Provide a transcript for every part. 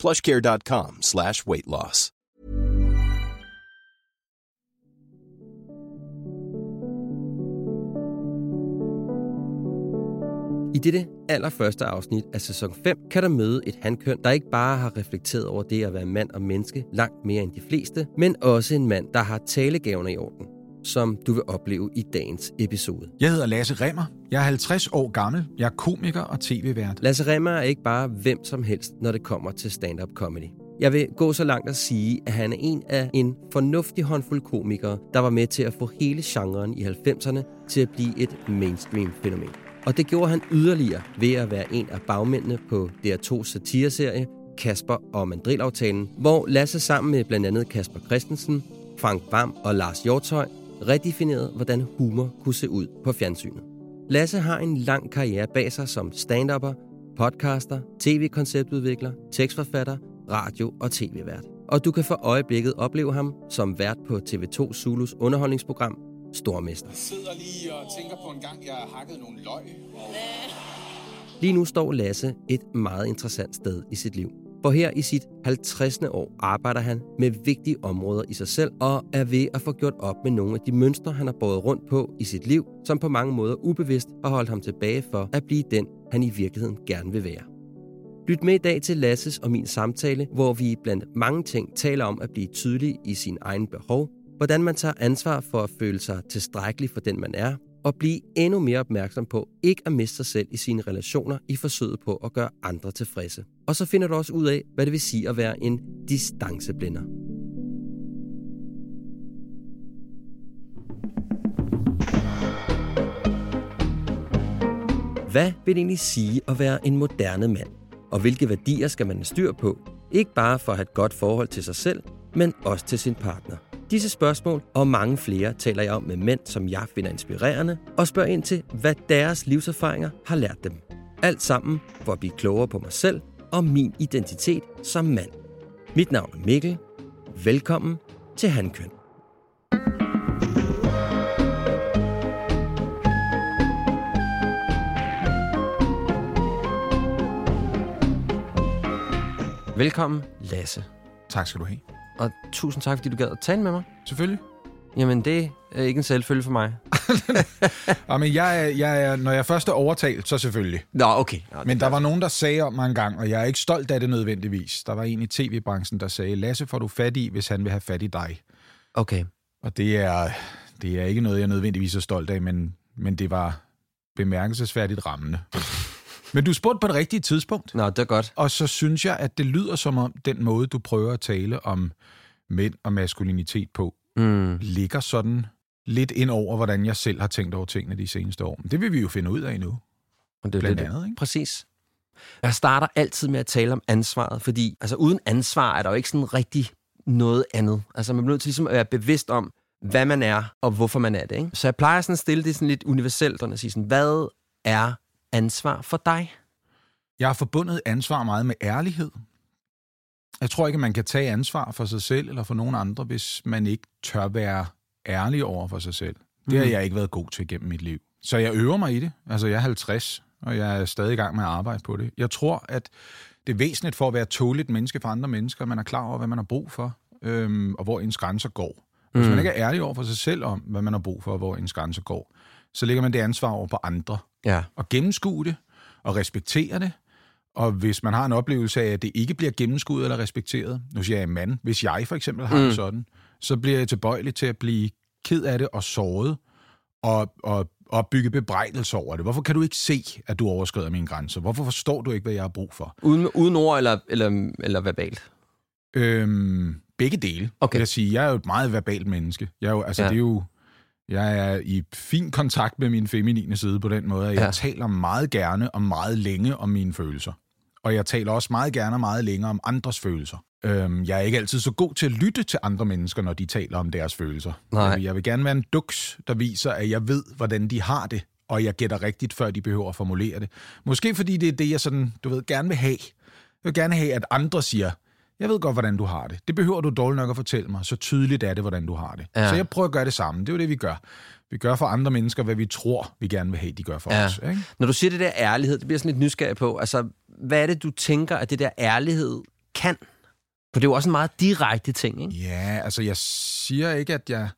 plushcare.com slash weight loss. I dette allerførste afsnit af sæson 5 kan der møde et handkøn, der ikke bare har reflekteret over det at være mand og menneske langt mere end de fleste, men også en mand, der har talegaverne i orden som du vil opleve i dagens episode. Jeg hedder Lasse Remmer. Jeg er 50 år gammel. Jeg er komiker og tv-vært. Lasse Remmer er ikke bare hvem som helst, når det kommer til stand-up comedy. Jeg vil gå så langt at sige, at han er en af en fornuftig håndfuld komikere, der var med til at få hele genren i 90'erne til at blive et mainstream fænomen. Og det gjorde han yderligere ved at være en af bagmændene på DR2 satireserie Kasper og Mandrilaftalen, hvor Lasse sammen med blandt andet Kasper Christensen, Frank Bam og Lars Hjortøj redefineret, hvordan humor kunne se ud på fjernsynet. Lasse har en lang karriere bag sig som stand-upper, podcaster, tv-konceptudvikler, tekstforfatter, radio- og tv-vært. Og du kan for øjeblikket opleve ham som vært på TV2 Zulus underholdningsprogram Stormester. Jeg sidder lige og tænker på en gang, jeg har hakket nogle løg. Og... Lige nu står Lasse et meget interessant sted i sit liv. For her i sit 50. år arbejder han med vigtige områder i sig selv og er ved at få gjort op med nogle af de mønstre, han har båret rundt på i sit liv, som på mange måder ubevidst har holdt ham tilbage for at blive den, han i virkeligheden gerne vil være. Lyt med i dag til Lasses og min samtale, hvor vi blandt mange ting taler om at blive tydelig i sin egen behov, hvordan man tager ansvar for at føle sig tilstrækkelig for den, man er, og blive endnu mere opmærksom på ikke at miste sig selv i sine relationer i forsøget på at gøre andre tilfredse. Og så finder du også ud af, hvad det vil sige at være en distanceblinder. Hvad vil det egentlig sige at være en moderne mand? Og hvilke værdier skal man have styr på? Ikke bare for at have et godt forhold til sig selv, men også til sin partner. Disse spørgsmål og mange flere taler jeg om med mænd, som jeg finder inspirerende, og spørger ind til, hvad deres livserfaringer har lært dem. Alt sammen for at blive klogere på mig selv og min identitet som mand. Mit navn er Mikkel. Velkommen til Handkøn. Velkommen, Lasse. Tak skal du have. Og tusind tak, fordi du gad at tale med mig. Selvfølgelig. Jamen, det er ikke en selvfølge for mig. ja, men jeg, jeg når jeg først er overtalt, så selvfølgelig. Nå, okay. Nå, men der var nogen, der sagde om mig en gang, og jeg er ikke stolt af det nødvendigvis. Der var en i tv-branchen, der sagde, Lasse får du fat i, hvis han vil have fat i dig. Okay. Og det er, det er ikke noget, jeg nødvendigvis er stolt af, men, men det var bemærkelsesværdigt rammende. Men du spurgte på det rigtige tidspunkt. Nå, det er godt. Og så synes jeg, at det lyder som om den måde, du prøver at tale om mænd og maskulinitet på, mm. ligger sådan lidt ind over, hvordan jeg selv har tænkt over tingene de seneste år. Men det vil vi jo finde ud af nu. Og det er Blandt det, andet, ikke? Præcis. Jeg starter altid med at tale om ansvaret, fordi altså, uden ansvar er der jo ikke sådan rigtig noget andet. Altså man bliver nødt til ligesom at være bevidst om, hvad man er, og hvorfor man er det. Ikke? Så jeg plejer sådan at stille det sådan lidt universelt, og at sige sådan, hvad er ansvar for dig? Jeg har forbundet ansvar meget med ærlighed. Jeg tror ikke, at man kan tage ansvar for sig selv eller for nogen andre, hvis man ikke tør være ærlig over for sig selv. Det har mhm. jeg ikke været god til gennem mit liv. Så jeg øver mig i det. Altså, jeg er 50, og jeg er stadig i gang med at arbejde på det. Jeg tror, at det er væsentligt for at være tåligt menneske for andre mennesker, man er klar over, hvad man har brug for, øhm, og hvor ens grænser går. Hvis mm. man ikke er ærlig over for sig selv om, hvad man har brug for, og hvor ens grænser går, så lægger man det ansvar over på andre. Ja. Og gennemskue det, og respektere det. Og hvis man har en oplevelse af, at det ikke bliver gennemskuet eller respekteret, nu siger jeg mand, hvis jeg for eksempel har mm. det sådan, så bliver jeg tilbøjelig til at blive ked af det og såret, og, og, og bygge bebrejdelse over det. Hvorfor kan du ikke se, at du overskrider mine grænser? Hvorfor forstår du ikke, hvad jeg har brug for? Uden, uden ord eller, eller, eller verbalt? Øhm, begge dele, okay. vil jeg sige. Jeg er jo et meget verbalt menneske. Jeg er jo, altså, ja. det er jo jeg er i fin kontakt med min feminine side på den måde, at jeg ja. taler meget gerne og meget længe om mine følelser. Og jeg taler også meget gerne og meget længere om andres følelser. Øhm, jeg er ikke altid så god til at lytte til andre mennesker, når de taler om deres følelser. Nej. Jeg, vil, jeg vil gerne være en duks, der viser, at jeg ved, hvordan de har det, og jeg gætter rigtigt, før de behøver at formulere det. Måske fordi det er det, jeg sådan, du ved, gerne vil have. Jeg vil gerne have, at andre siger, jeg ved godt, hvordan du har det. Det behøver du dårligt nok at fortælle mig. Så tydeligt er det, hvordan du har det. Ja. Så jeg prøver at gøre det samme. Det er jo det, vi gør. Vi gør for andre mennesker, hvad vi tror, vi gerne vil have, de gør for Ja. os. Ikke? Når du siger det der ærlighed, det bliver sådan lidt nysgerrig på. Altså, hvad er det, du tænker, at det der ærlighed kan? For det er jo også en meget direkte ting, ikke? Ja, altså jeg siger ikke, at jeg...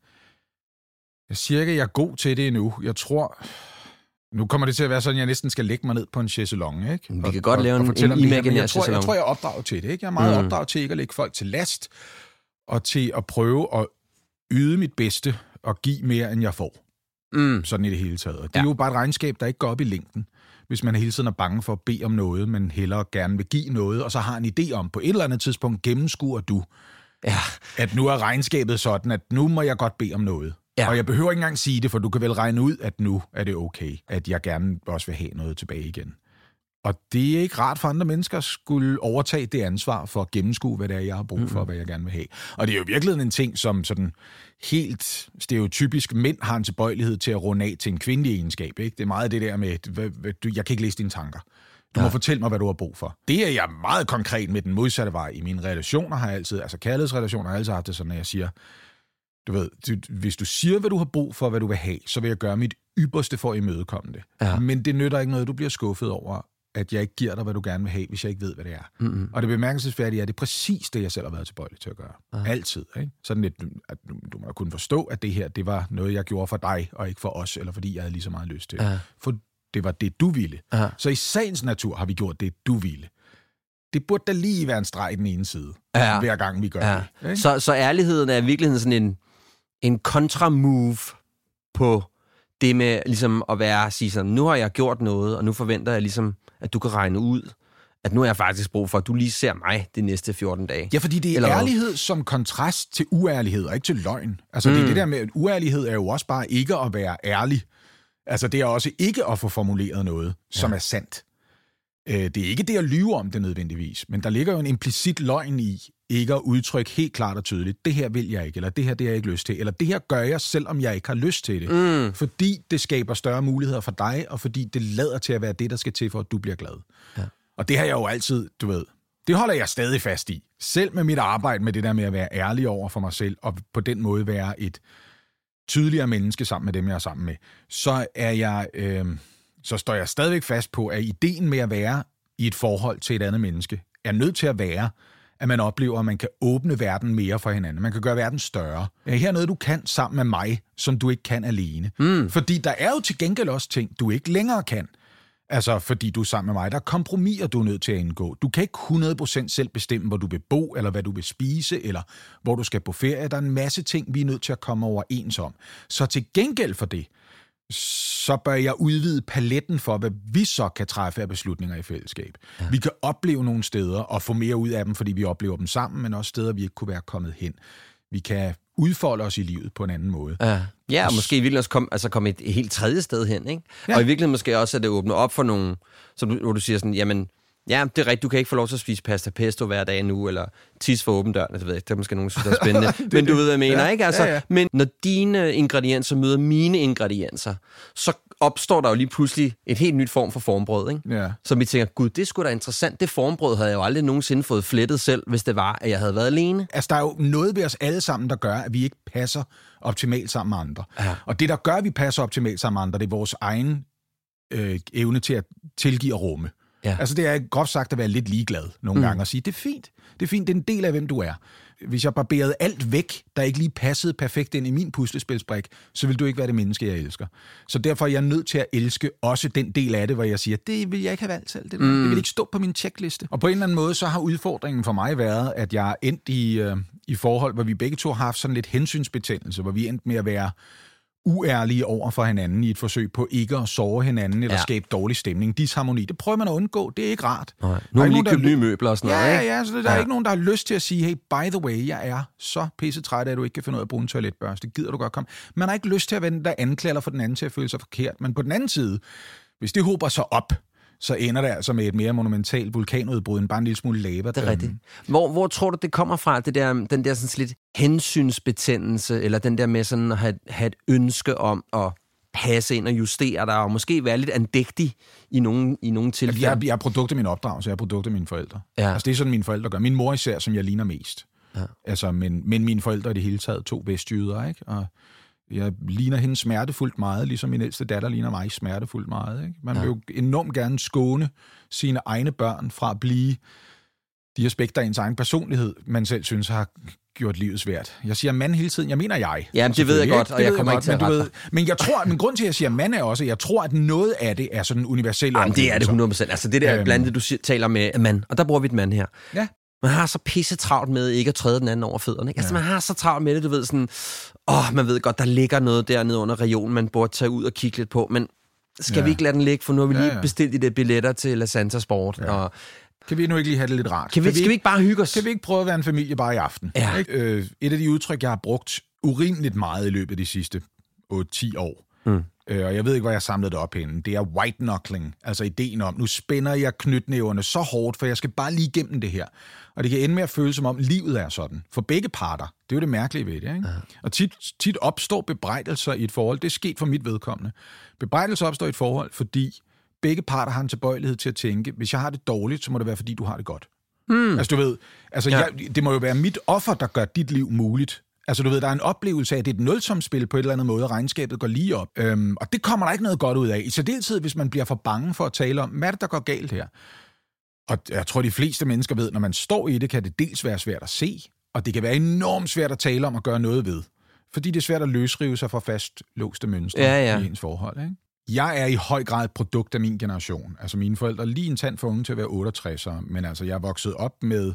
Jeg siger ikke, at jeg er god til det endnu. Jeg tror... Nu kommer det til at være sådan, at jeg næsten skal lægge mig ned på en chaiselong, ikke? Vi kan godt lave en- fortælle en men imaginær jeg tror, jeg tror, jeg er opdraget til det, ikke? Jeg er meget Mm. opdraget til ikke at lægge folk til last, og til at prøve at yde mit bedste og give mere, end jeg får. Mm. Sådan i det hele taget. Og det er Ja. jo bare et regnskab, der ikke går op i længden. Hvis man hele tiden er bange for at bede om noget, men hellere gerne vil give noget, og så har en idé om, på et eller andet tidspunkt gennemskuer du, Ja. at nu er regnskabet sådan, at nu må jeg godt bede om noget. Ja. Ja. Og jeg behøver ikke engang sige det, for du kan vel regne ud, at nu er det okay, at jeg gerne også vil have noget tilbage igen. Og det er ikke rart for andre mennesker at skulle overtage det ansvar for at gennemskue, hvad det er, jeg har brug for, mm. hvad jeg gerne vil have. Og det er jo virkelig en ting, som sådan helt stereotypisk mænd har en tilbøjelighed til at runde af til en kvindelig egenskab. Ikke? Det er meget det der med, du, jeg kan ikke læse dine tanker. Du må fortælle mig, hvad du har brug for. Det er jeg meget konkret med den modsatte vej. I mine relationer har jeg altid, altså kærlighedsrelationer har jeg altid haft det sådan, at jeg siger, du ved, du, hvis du siger, hvad du har brug for, hvad du vil have, så vil jeg gøre mit ypperste for at imødekomme det. Ja. Men det nytter ikke noget, du bliver skuffet over, at jeg ikke giver dig, hvad du gerne vil have, hvis jeg ikke ved, hvad det er. Mm-hmm. Og det bemærkelsesværdige er, at det er præcis det, jeg selv har været tilbøjelig til at gøre. Ja. Altid. Ikke? Sådan lidt, at du, du må kunne forstå, at det her, det var noget, jeg gjorde for dig, og ikke for os, eller fordi jeg havde lige så meget lyst til det. Ja. For det var det, du ville. Ja. Så i sagens natur har vi gjort det, du ville. Det burde da lige være en streg i den ene side, Ja. hver gang vi gør Ja. det. Ikke? Så, så ærligheden er i virkeligheden sådan en, en kontra-move på det med ligesom at være sige sådan, nu har jeg gjort noget, og nu forventer jeg ligesom, at du kan regne ud, at nu har jeg faktisk brug for, at du lige ser mig de næste 14 dage. Ja, fordi det er Eller ærlighed som kontrast til uærlighed, og ikke til løgn. Altså, mm. det er det der med, at uærlighed er jo også bare ikke at være ærlig. Altså, det er også ikke at få formuleret noget, som ja. er sandt. Øh, Det er ikke det at lyve om det nødvendigvis, men der ligger jo en implicit løgn i, ikke at udtrykke helt klart og tydeligt, det her vil jeg ikke, eller det her det har jeg ikke lyst til, eller det her gør jeg, selvom jeg ikke har lyst til det. Mm. Fordi det skaber større muligheder for dig, og fordi det lader til at være det, der skal til for, at du bliver glad. Ja. Og det har jeg jo altid, du ved, det holder jeg stadig fast i. Selv med mit arbejde med det der med at være ærlig over for mig selv, og på den måde være et tydeligere menneske sammen med dem, jeg er sammen med, så er jeg, øh, så står jeg stadigvæk fast på, at ideen med at være i et forhold til et andet menneske, er nødt til at være, at man oplever, at man kan åbne verden mere for hinanden. Man kan gøre verden større. Ja, her er noget, du kan sammen med mig, som du ikke kan alene. Mm. Fordi der er jo til gengæld også ting, du ikke længere kan. Altså, fordi du er sammen med mig. Der er kompromiser, du er nødt til at indgå. Du kan ikke 100% selv bestemme, hvor du vil bo, eller hvad du vil spise, eller hvor du skal på ferie. Der er en masse ting, vi er nødt til at komme overens om. Så til gengæld for det, så bør jeg udvide paletten for, hvad vi så kan træffe af beslutninger i fællesskab. Ja. Vi kan opleve nogle steder og få mere ud af dem, fordi vi oplever dem sammen, men også steder, vi ikke kunne være kommet hen. Vi kan udfolde os i livet på en anden måde. Ja, ja og måske i virkeligheden også komme altså komme et helt tredje sted hen, ikke? Ja. Og i virkeligheden måske også, at det åbner op for nogle, som du, hvor du siger sådan, jamen, ja, det er rigtigt, du kan ikke få lov til at spise pasta pesto hver dag nu, eller tis for åben dør, det ved jeg ikke, det er måske nogen, der synes, det er spændende, men du ved, hvad jeg mener, Ja, ikke? Altså, ja, ja. Men når dine ingredienser møder mine ingredienser, så opstår der jo lige pludselig et helt nyt form for formbrød, ikke? Ja. Så vi tænker, gud, det skulle da interessant. Det formbrød havde jeg jo aldrig nogensinde fået flettet selv, hvis det var, at jeg havde været alene. Altså, der er jo noget ved os alle sammen, der gør, at vi ikke passer optimalt sammen med andre. Ja. Og det, der gør, at vi passer optimalt sammen med andre, det er vores egen øh, evne til at tilgive og rumme. Ja. Altså, det er groft sagt at være lidt ligeglad nogle mm. gange og sige, det er fint. Det er fint, det er en del af, hvem du er. Hvis jeg barberede alt væk, der ikke lige passede perfekt ind i min puslespilsbrik, så vil du ikke være det menneske, jeg elsker. Så derfor er jeg nødt til at elske også den del af det, hvor jeg siger, det vil jeg ikke have valgt selv. Det, mm. det vil ikke stå på min checkliste. Og på en eller anden måde, så har udfordringen for mig været, at jeg er endt i, øh, i forhold, hvor vi begge to har haft sådan lidt hensynsbetændelse, hvor vi er endt med at være uærlige over for hinanden i et forsøg på ikke at såre hinanden eller Ja. ja. skabe dårlig stemning. Disharmoni, det prøver man at undgå. Det er ikke rart. Nej. Nu har lige købt nye møbler og sådan noget, Ja, ikke? ja, så der er ikke nogen, der har lyst til at sige, hey, by the way, jeg er så pisse træt at du ikke kan finde ud af at bruge en toiletbørste. Gider du godt komme? Man har ikke lyst til at vende der anklager for den anden til at føle sig forkert. Men på den anden side, hvis det hober sig op, så ender det altså med et mere monumentalt vulkanudbrud end bare en lille smule lava. Det er rigtigt. Hvor, hvor tror du, det kommer fra, det der, den der sådan lidt hensynsbetændelse, eller den der med sådan at have, have et ønske om at passe ind og justere dig, og måske være lidt andægtig i nogle, i nogle tilfælde? Jeg, jeg er produkt af min opdragelse, jeg er produkt af mine forældre. Ja. Altså, det er sådan, mine forældre gør. Min mor især, som jeg ligner mest. Ja. Altså, men, men mine forældre er det hele taget to vestjyder, ikke? Og jeg ligner hende smertefuldt meget, ligesom min ældste datter ligner mig smertefuldt meget. Ikke? Man ja. vil jo enormt gerne skåne sine egne børn fra at blive de aspekter af ens egen personlighed, man selv synes har gjort livet svært. Jeg siger mand hele tiden. Jeg mener jeg. Ja, det ved jeg godt, og jeg kommer ikke til at rette Men jeg tror, men grund til, at jeg siger mand er også, at jeg tror, at noget af det er sådan universelt. Jamen, det er det 100%. Altså det der øhm. blandt det, du taler med mand, og der bruger vi et mand her. Ja. Man har så pisse travlt med ikke at træde den anden over fødderne. Ikke? Altså, ja. man har så travlt med det, du ved sådan, åh, man ved godt, der ligger noget dernede under regionen, man burde tage ud og kigge lidt på, men skal ja. vi ikke lade den ligge, for nu har vi lige ja, ja. bestilt de der billetter til La Santa Sport, ja. og kan vi nu ikke lige have det lidt rart? Kan vi, kan vi, skal vi ikke bare hygge os? Kan vi ikke prøve at være en familie bare i aften? Ja. Ikke? Øh, et af de udtryk, jeg har brugt urimeligt meget i løbet af de sidste 8-10 år, mm. øh, og jeg ved ikke, hvor jeg samlede det op henne, det er white knuckling, altså ideen om, nu spænder jeg knytnæverne så hårdt, for jeg skal bare lige igennem det her. Og det kan ende med at føles som om, livet er sådan. For begge parter. Det er jo det mærkelige ved det. Ikke? Ja. Og tit, tit opstår bebrejdelser i et forhold. Det er sket for mit vedkommende. Bebrejdelser opstår i et forhold, fordi begge parter har en tilbøjelighed til at tænke, hvis jeg har det dårligt, så må det være, fordi du har det godt. Mm. Altså, du ved, altså, ja. jeg, det må jo være mit offer, der gør dit liv muligt. Altså, du ved, der er en oplevelse af, at det er et nulsomspil på et eller andet måde, og regnskabet går lige op. Øhm, og det kommer der ikke noget godt ud af. I særdeleshed, hvis man bliver for bange for at tale om, hvad er det, der går galt her? Og jeg tror, de fleste mennesker ved, når man står i det, kan det dels være svært at se, og det kan være enormt svært at tale om og gøre noget ved. Fordi det er svært at løsrive sig fra fast låste mønstre ja, ja. i ens forhold. Ikke? Jeg er i høj grad et produkt af min generation. Altså mine forældre er lige en tand for unge til at være 68 men altså jeg er vokset op med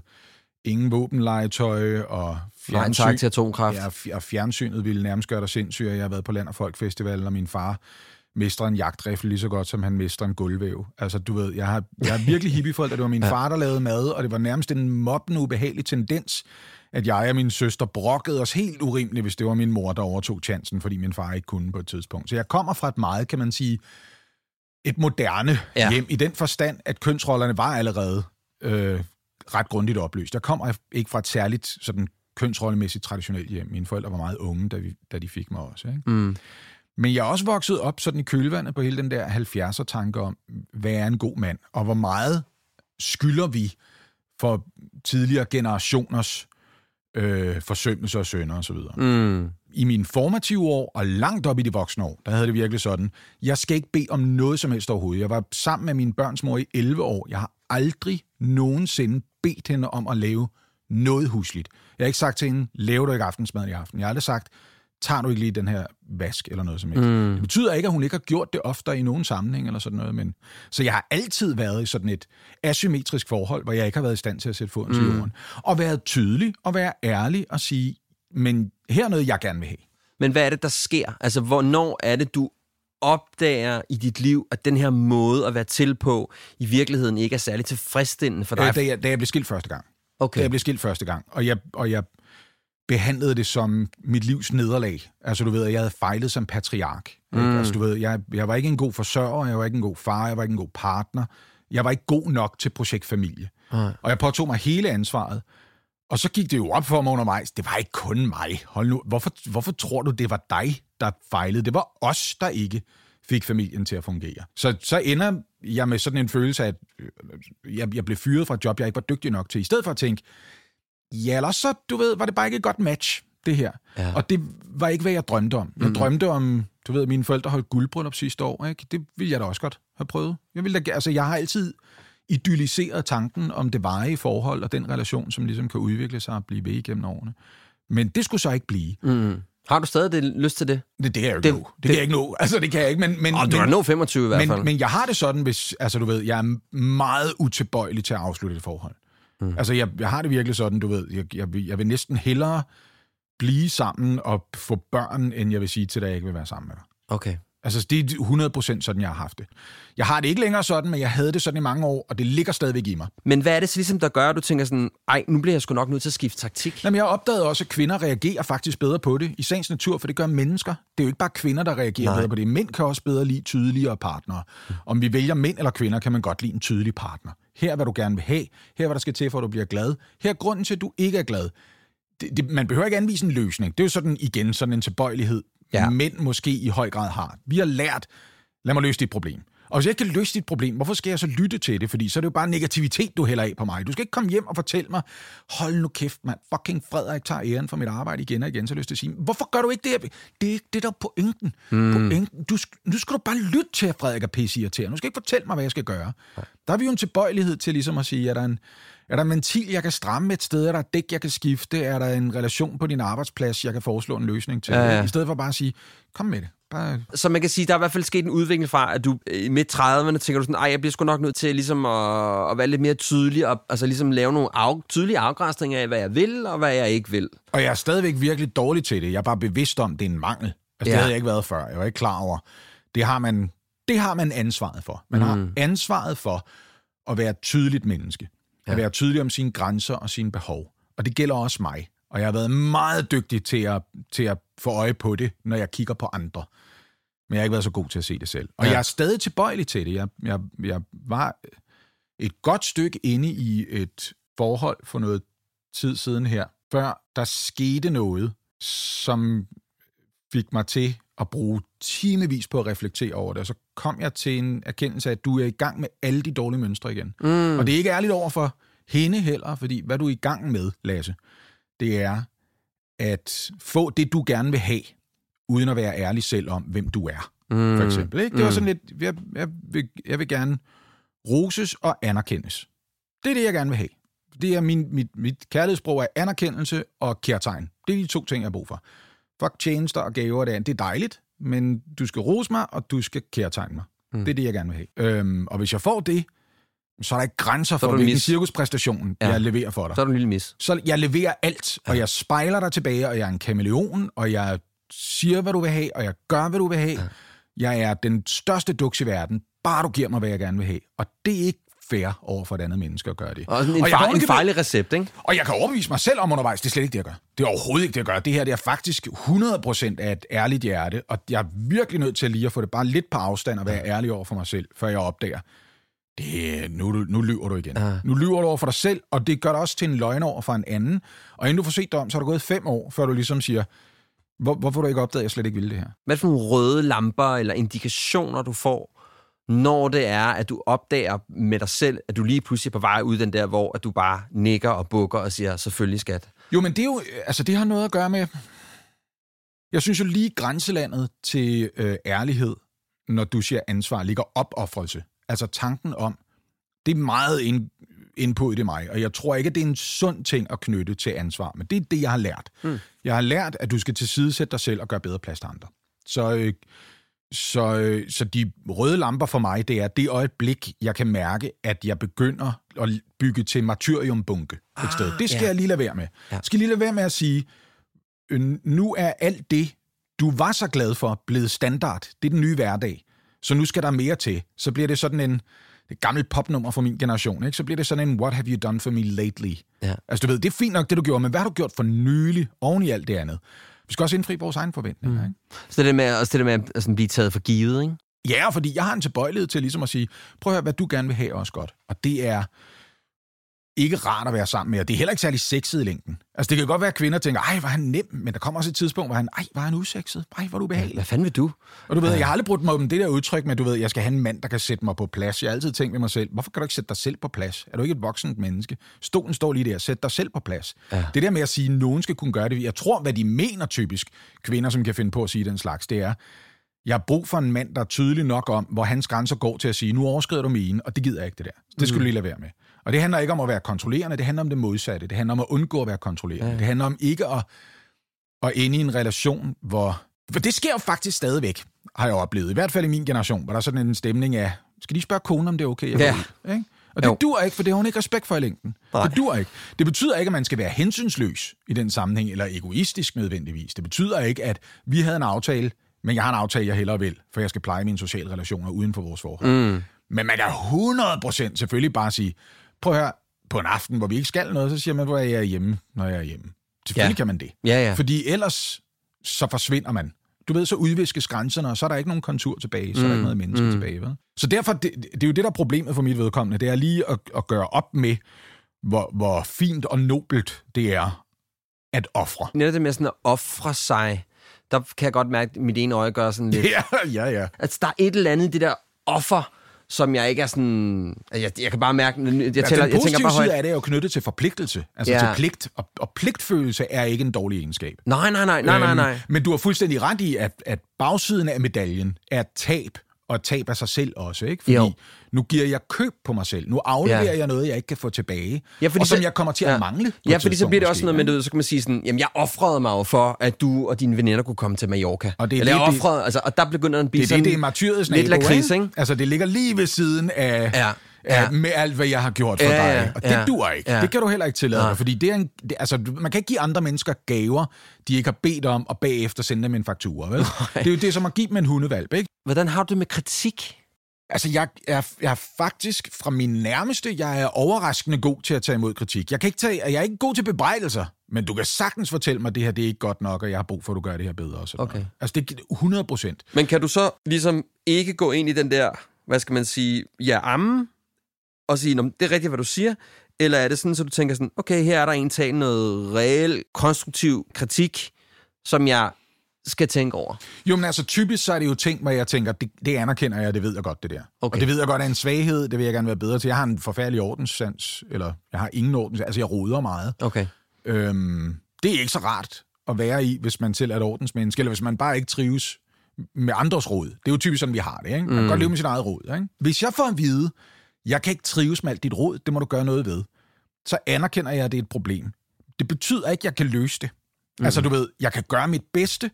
ingen våbenlegetøj og fjernsyn. Nej, tak til atomkraft. Ja, og fjernsynet ville nærmest gøre dig sindssyg. Jeg har været på Land og Folk Festival, og min far mestrer en jagtrifle lige så godt, som han mestrer en gulvvæv. Altså, du ved, jeg har, jeg har virkelig hippieforældre. Det var min ja. far, der lavede mad, og det var nærmest en mobbende, ubehagelig tendens, at jeg og min søster brokkede os helt urimeligt, hvis det var min mor, der overtog chancen, fordi min far ikke kunne på et tidspunkt. Så jeg kommer fra et meget, kan man sige, et moderne ja. hjem, i den forstand, at kønsrollerne var allerede øh, ret grundigt oplyst. Jeg kommer ikke fra et særligt sådan kønsrollemæssigt traditionelt hjem. Mine forældre var meget unge, da, vi, da de fik mig også. Ikke? Mm. Men jeg er også vokset op sådan i kølvandet på hele den der 70'er-tanke om, hvad er en god mand, og hvor meget skylder vi for tidligere generationers øh, forsømmelser og sønder osv. Mm. I mine formative år og langt op i de voksne år, der havde det virkelig sådan, jeg skal ikke bede om noget som helst overhovedet. Jeg var sammen med min børns mor i 11 år. Jeg har aldrig nogensinde bedt hende om at lave noget husligt. Jeg har ikke sagt til hende, laver du ikke aftensmad i aften. Jeg har aldrig sagt, tager du ikke lige den her vask eller noget som helst. Mm. Det betyder ikke, at hun ikke har gjort det oftere i nogen sammenhæng eller sådan noget. Men... Så jeg har altid været i sådan et asymmetrisk forhold, hvor jeg ikke har været i stand til at sætte foden mm. til jorden. Og været tydelig og være ærlig og sige, men her er noget, jeg gerne vil have. Men hvad er det, der sker? Altså, hvornår er det, du opdager i dit liv, at den her måde at være til på, i virkeligheden ikke er særlig tilfredsstillende for dig? Da jeg, da jeg blev skilt første gang. Okay. Da jeg blev skilt første gang. Og jeg, og jeg behandlede det som mit livs nederlag. Altså, du ved, at jeg havde fejlet som patriark. Mm. Altså, du ved, jeg, jeg var ikke en god forsørger, jeg var ikke en god far, jeg var ikke en god partner. Jeg var ikke god nok til projektfamilie. Mm. Og jeg påtog mig hele ansvaret. Og så gik det jo op for mig undervejs, det var ikke kun mig. Hold nu, hvorfor, hvorfor tror du, det var dig, der fejlede? Det var os, der ikke fik familien til at fungere. Så, så ender jeg med sådan en følelse af, at øh, jeg, jeg blev fyret fra et job, jeg ikke var dygtig nok til. I stedet for at tænke, Ja, eller så, du ved, var det bare ikke et godt match, det her. Ja. Og det var ikke, hvad jeg drømte om. Jeg mm. drømte om, du ved, mine forældre holdt guldbryllup sidste år, ikke? Det ville jeg da også godt have prøvet. Jeg, ville da, altså, jeg har altid idylliseret tanken om det varige forhold og den relation, som ligesom kan udvikle sig og blive ved igennem årene. Men det skulle så ikke blive. Mm. Har du stadig det, lyst til det? Det, det kan jeg jo ikke det, nå. Det, det, kan jeg ikke nå. Altså, det kan jeg ikke, men... men oh, du har nå 25 i hvert fald. Men, men jeg har det sådan, hvis... Altså, du ved, jeg er meget utilbøjelig til at afslutte et forhold. Mm. Altså, jeg, jeg har det virkelig sådan, du ved, jeg, jeg, jeg vil næsten hellere blive sammen og få børn, end jeg vil sige til dig, at jeg ikke vil være sammen med dig. Okay. Altså, det er 100% sådan, jeg har haft det. Jeg har det ikke længere sådan, men jeg havde det sådan i mange år, og det ligger stadigvæk i mig. Men hvad er det så ligesom, der gør, at du tænker sådan, ej, nu bliver jeg sgu nok nødt til at skifte taktik? Jamen, jeg opdagede også, at kvinder reagerer faktisk bedre på det i sagens natur, for det gør mennesker. Det er jo ikke bare kvinder, der reagerer Nej. bedre på det. Mænd kan også bedre lide tydeligere partnere. Om vi vælger mænd eller kvinder, kan man godt lide en tydelig partner. Her er, hvad du gerne vil have. Her er, hvad der skal til, for at du bliver glad. Her er grunden til, at du ikke er glad. Det, det, man behøver ikke anvise en løsning. Det er jo sådan igen sådan en tilbøjelighed, ja. mænd måske i høj grad har. Vi har lært, lad mig løse dit problem. Og hvis jeg ikke kan løse dit problem, hvorfor skal jeg så lytte til det? Fordi så er det jo bare negativitet, du hælder af på mig. Du skal ikke komme hjem og fortælle mig, hold nu kæft, mand, fucking Frederik tager æren for mit arbejde igen og igen, så lyst til at sige, hvorfor gør du ikke det? Det er ikke det, der er pointen. Mm. pointen. Du, nu skal du bare lytte til, at Frederik er pisse til. Nu skal ikke fortælle mig, hvad jeg skal gøre. Der er vi jo en tilbøjelighed til ligesom at sige, at der er en, er der en ventil, jeg kan stramme et sted? Er der et dæk, jeg kan skifte? Er der en relation på din arbejdsplads, jeg kan foreslå en løsning til? Ja, ja. I stedet for bare at sige, kom med det. Bare... Så man kan sige, der er i hvert fald sket en udvikling fra, at du i midt 30'erne tænker du sådan, ej, jeg bliver sgu nok nødt til ligesom at, at være lidt mere tydelig, og altså ligesom lave nogle af, tydelige afgrænsninger af, hvad jeg vil, og hvad jeg ikke vil. Og jeg er stadigvæk virkelig dårlig til det. Jeg er bare bevidst om, det er en mangel. Altså, ja. det havde jeg ikke været før. Jeg var ikke klar over. Det har man, det har man ansvaret for. Man mm. har ansvaret for at være et tydeligt menneske. Ja. At være tydelig om sine grænser og sine behov. Og det gælder også mig. Og jeg har været meget dygtig til at, til at få øje på det, når jeg kigger på andre. Men jeg har ikke været så god til at se det selv. Og ja. jeg er stadig tilbøjelig til det. Jeg, jeg, jeg var et godt stykke inde i et forhold for noget tid siden her, før der skete noget, som fik mig til at bruge timevis på at reflektere over det. Og så kom jeg til en erkendelse af, at du er i gang med alle de dårlige mønstre igen. Mm. Og det er ikke ærligt over for hende heller, fordi hvad du er i gang med, Lasse, det er at få det, du gerne vil have, uden at være ærlig selv om, hvem du er. Mm. For eksempel. Ikke? Det var mm. sådan lidt, jeg, jeg, vil, jeg vil gerne roses og anerkendes. Det er det, jeg gerne vil have. Det er min, mit, mit kærlighedssprog er anerkendelse og kærtegn. Det er de to ting, jeg har brug for. Fuck tjenester og gaver, det er, det er dejligt, men du skal rose mig, og du skal kærtegne mig. Mm. Det er det, jeg gerne vil have. Øhm, og hvis jeg får det, så er der ikke grænser for, hvilken cirkuspræstation, ja. jeg leverer for dig. Så er du en lille mis. Så jeg leverer alt, ja. og jeg spejler dig tilbage, og jeg er en kameleon, og jeg siger, hvad du vil have, og jeg gør, hvad du vil have. Ja. Jeg er den største duks i verden, bare du giver mig, hvad jeg gerne vil have. Og det er ikke fair over for et andet menneske at gøre det. Og en, og fejl, en fejlig recept, ikke? Og jeg kan overbevise mig selv om undervejs, det er slet ikke det, jeg gør. Det er overhovedet ikke det, jeg gør. Det her det er faktisk 100% af et ærligt hjerte, og jeg er virkelig nødt til lige at få det bare lidt på afstand og være ærlig over for mig selv, før jeg opdager, det, nu, nu lyver du igen. Ja. Nu lyver du over for dig selv, og det gør dig også til en løgn over for en anden. Og inden du får set dig om, så har du gået fem år, før du ligesom siger, hvor, hvorfor du ikke opdaget, at jeg slet ikke ville det her? Hvad for nogle røde lamper eller indikationer, du får, når det er, at du opdager med dig selv, at du lige pludselig er på vej ud den der, hvor at du bare nikker og bukker og siger, selvfølgelig skat. Jo, men det er jo, altså det har noget at gøre med, jeg synes jo lige grænselandet til øh, ærlighed, når du siger ansvar, ligger opoffrelse. Altså tanken om, det er meget ind, input i det mig, og jeg tror ikke, at det er en sund ting at knytte til ansvar, men det er det, jeg har lært. Mm. Jeg har lært, at du skal tilsidesætte dig selv og gøre bedre plads til andre. Så, øh, så, øh, så de røde lamper for mig, det er det øjeblik, jeg kan mærke, at jeg begynder at bygge til martyriumbunke et ah, sted. Det skal ja. jeg lige lade være med. Ja. Skal lige lade være med at sige, øh, nu er alt det, du var så glad for, blevet standard. Det er den nye hverdag. Så nu skal der mere til. Så bliver det sådan en det et gammelt popnummer fra min generation, ikke? så bliver det sådan en What have you done for me lately? Ja. Altså du ved, det er fint nok, det du gjorde, men hvad har du gjort for nylig oven i alt det andet? Vi skal også indfri vores egen forventninger. Mm. Ikke? Så det med, også det der med at altså, blive taget for givet, ikke? Ja, fordi jeg har en tilbøjelighed til ligesom at sige, prøv at høre, hvad du gerne vil have også godt. Og det er, ikke rart at være sammen med, og det er heller ikke særlig sexet i længden. Altså, det kan godt være, at kvinder tænker, ej, var han nem, men der kommer også et tidspunkt, hvor han, ej, var han usexet? Ej, hvor du behagelig. Hvad fanden vil du? Og du ved, jeg har aldrig brugt mig om det der udtryk med, du ved, jeg skal have en mand, der kan sætte mig på plads. Jeg har altid tænkt med mig selv, hvorfor kan du ikke sætte dig selv på plads? Er du ikke et voksent menneske? Stolen står lige der, sæt dig selv på plads. Ja. Det der med at sige, at nogen skal kunne gøre det, jeg tror, hvad de mener typisk, kvinder, som kan finde på at sige den slags, det er, jeg har brug for en mand, der er tydelig nok om, hvor hans grænser går til at sige, nu overskrider du mine, og det gider jeg ikke det der. Det skulle mm. du lige lade være med. Og det handler ikke om at være kontrollerende, det handler om det modsatte. Det handler om at undgå at være kontrollerende. Ja. Det handler om ikke at, at ende i en relation, hvor... For det sker jo faktisk stadigvæk, har jeg oplevet. I hvert fald i min generation, hvor der er sådan en stemning af, skal de spørge konen, om det er okay? Jeg ja. Ikke? Og det jo. dur ikke, for det har hun ikke respekt for i længden. Nej. Det dur ikke. Det betyder ikke, at man skal være hensynsløs i den sammenhæng, eller egoistisk nødvendigvis. Det betyder ikke, at vi havde en aftale men jeg har en aftale, jeg hellere vil, for jeg skal pleje mine sociale relationer uden for vores forhold. Mm. Men man kan 100% selvfølgelig bare sige, prøv at høre, på en aften, hvor vi ikke skal noget, så siger man, hvor jeg er hjemme, når jeg er hjemme. Selvfølgelig Ja. kan man det. Ja, ja. Fordi ellers, så forsvinder man. Du ved, så udviskes grænserne, og så er der ikke nogen kontur tilbage, så er der ikke noget menneske mm. tilbage. Vel? Så derfor, det, det er jo det, der er problemet for mit vedkommende, det er lige at, at gøre op med, hvor, hvor fint og nobelt det er at ofre. Netop det med sådan at ofre sig, der kan jeg godt mærke, at mit ene øje gør sådan lidt... Ja, ja, ja. Altså, der er et eller andet det der offer, som jeg ikke er sådan... Jeg, jeg kan bare mærke... Jeg, jeg, Altså, tæller, den jeg tænker bare side højt. af det er jo knyttet til forpligtelse, altså Ja. ja. til pligt. Og, og pligtfølelse er ikke en dårlig egenskab. Nej, nej, nej, nej, nej, nej. Øhm, men du har fuldstændig ret i, at, at bagsiden af medaljen er tab, og et tab af sig selv også, ikke? Fordi Jo. nu giver jeg køb på mig selv. Nu afleverer Ja. jeg noget, jeg ikke kan få tilbage, Ja, fordi og som så- jeg kommer til ja. at mangle. Ja, fordi så bliver det også noget med, så kan man sige sådan, jamen jeg offrede mig jo for, at du og dine veninder kunne komme til Mallorca. Og det er Eller jeg det, det- offrede, altså, og der begynder den at blive Det sådan det, det er martyrets lidt nabo, ikke? Altså, det ligger lige ved siden af, Ja, ja. ja. med alt, hvad jeg har gjort for Ja, dig. ja, Og det ja. dur ikke. Ja. Det kan du heller ikke tillade Nej. dig, fordi det er en, det, altså, man kan ikke give andre mennesker gaver, de ikke har bedt om, og bagefter sende dem en faktura, vel? Det er jo det, som at give dem en hundevalp, ikke? Hvordan har du det med kritik? Altså, jeg er, jeg er faktisk fra min nærmeste, jeg er overraskende god til at tage imod kritik. Jeg, kan ikke tage, jeg er ikke god til bebrejdelser, men du kan sagtens fortælle mig, at det her det er ikke godt nok, og jeg har brug for, at du gør det her bedre. Og sådan Okay. noget. Altså, det er 100 procent. Men kan du så ligesom ikke gå ind i den der, hvad skal man sige, ja, amme, og sige, "Nå, men det er rigtigt, hvad du siger, eller er det sådan, så du tænker sådan, okay, her er der en tag noget reel, konstruktiv kritik, som jeg skal tænke over. Jo, men altså typisk så er det jo ting, hvor jeg tænker, det, det anerkender jeg, det ved jeg godt, det der. Okay. Og det ved jeg godt er en svaghed, det vil jeg gerne være bedre til. Jeg har en forfærdelig ordenssans, eller jeg har ingen ordens, altså jeg roder meget. Okay. Øhm, det er ikke så rart at være i, hvis man selv er et ordensmenneske, eller hvis man bare ikke trives med andres råd. Det er jo typisk sådan, vi har det. Ikke? Man kan Mm. godt leve med sit eget råd. Ikke? Hvis jeg får at vide, jeg kan ikke trives med alt dit råd, det må du gøre noget ved, så anerkender jeg, at det er et problem. Det betyder ikke, at jeg kan løse det. Mm. Altså du ved, jeg kan gøre mit bedste,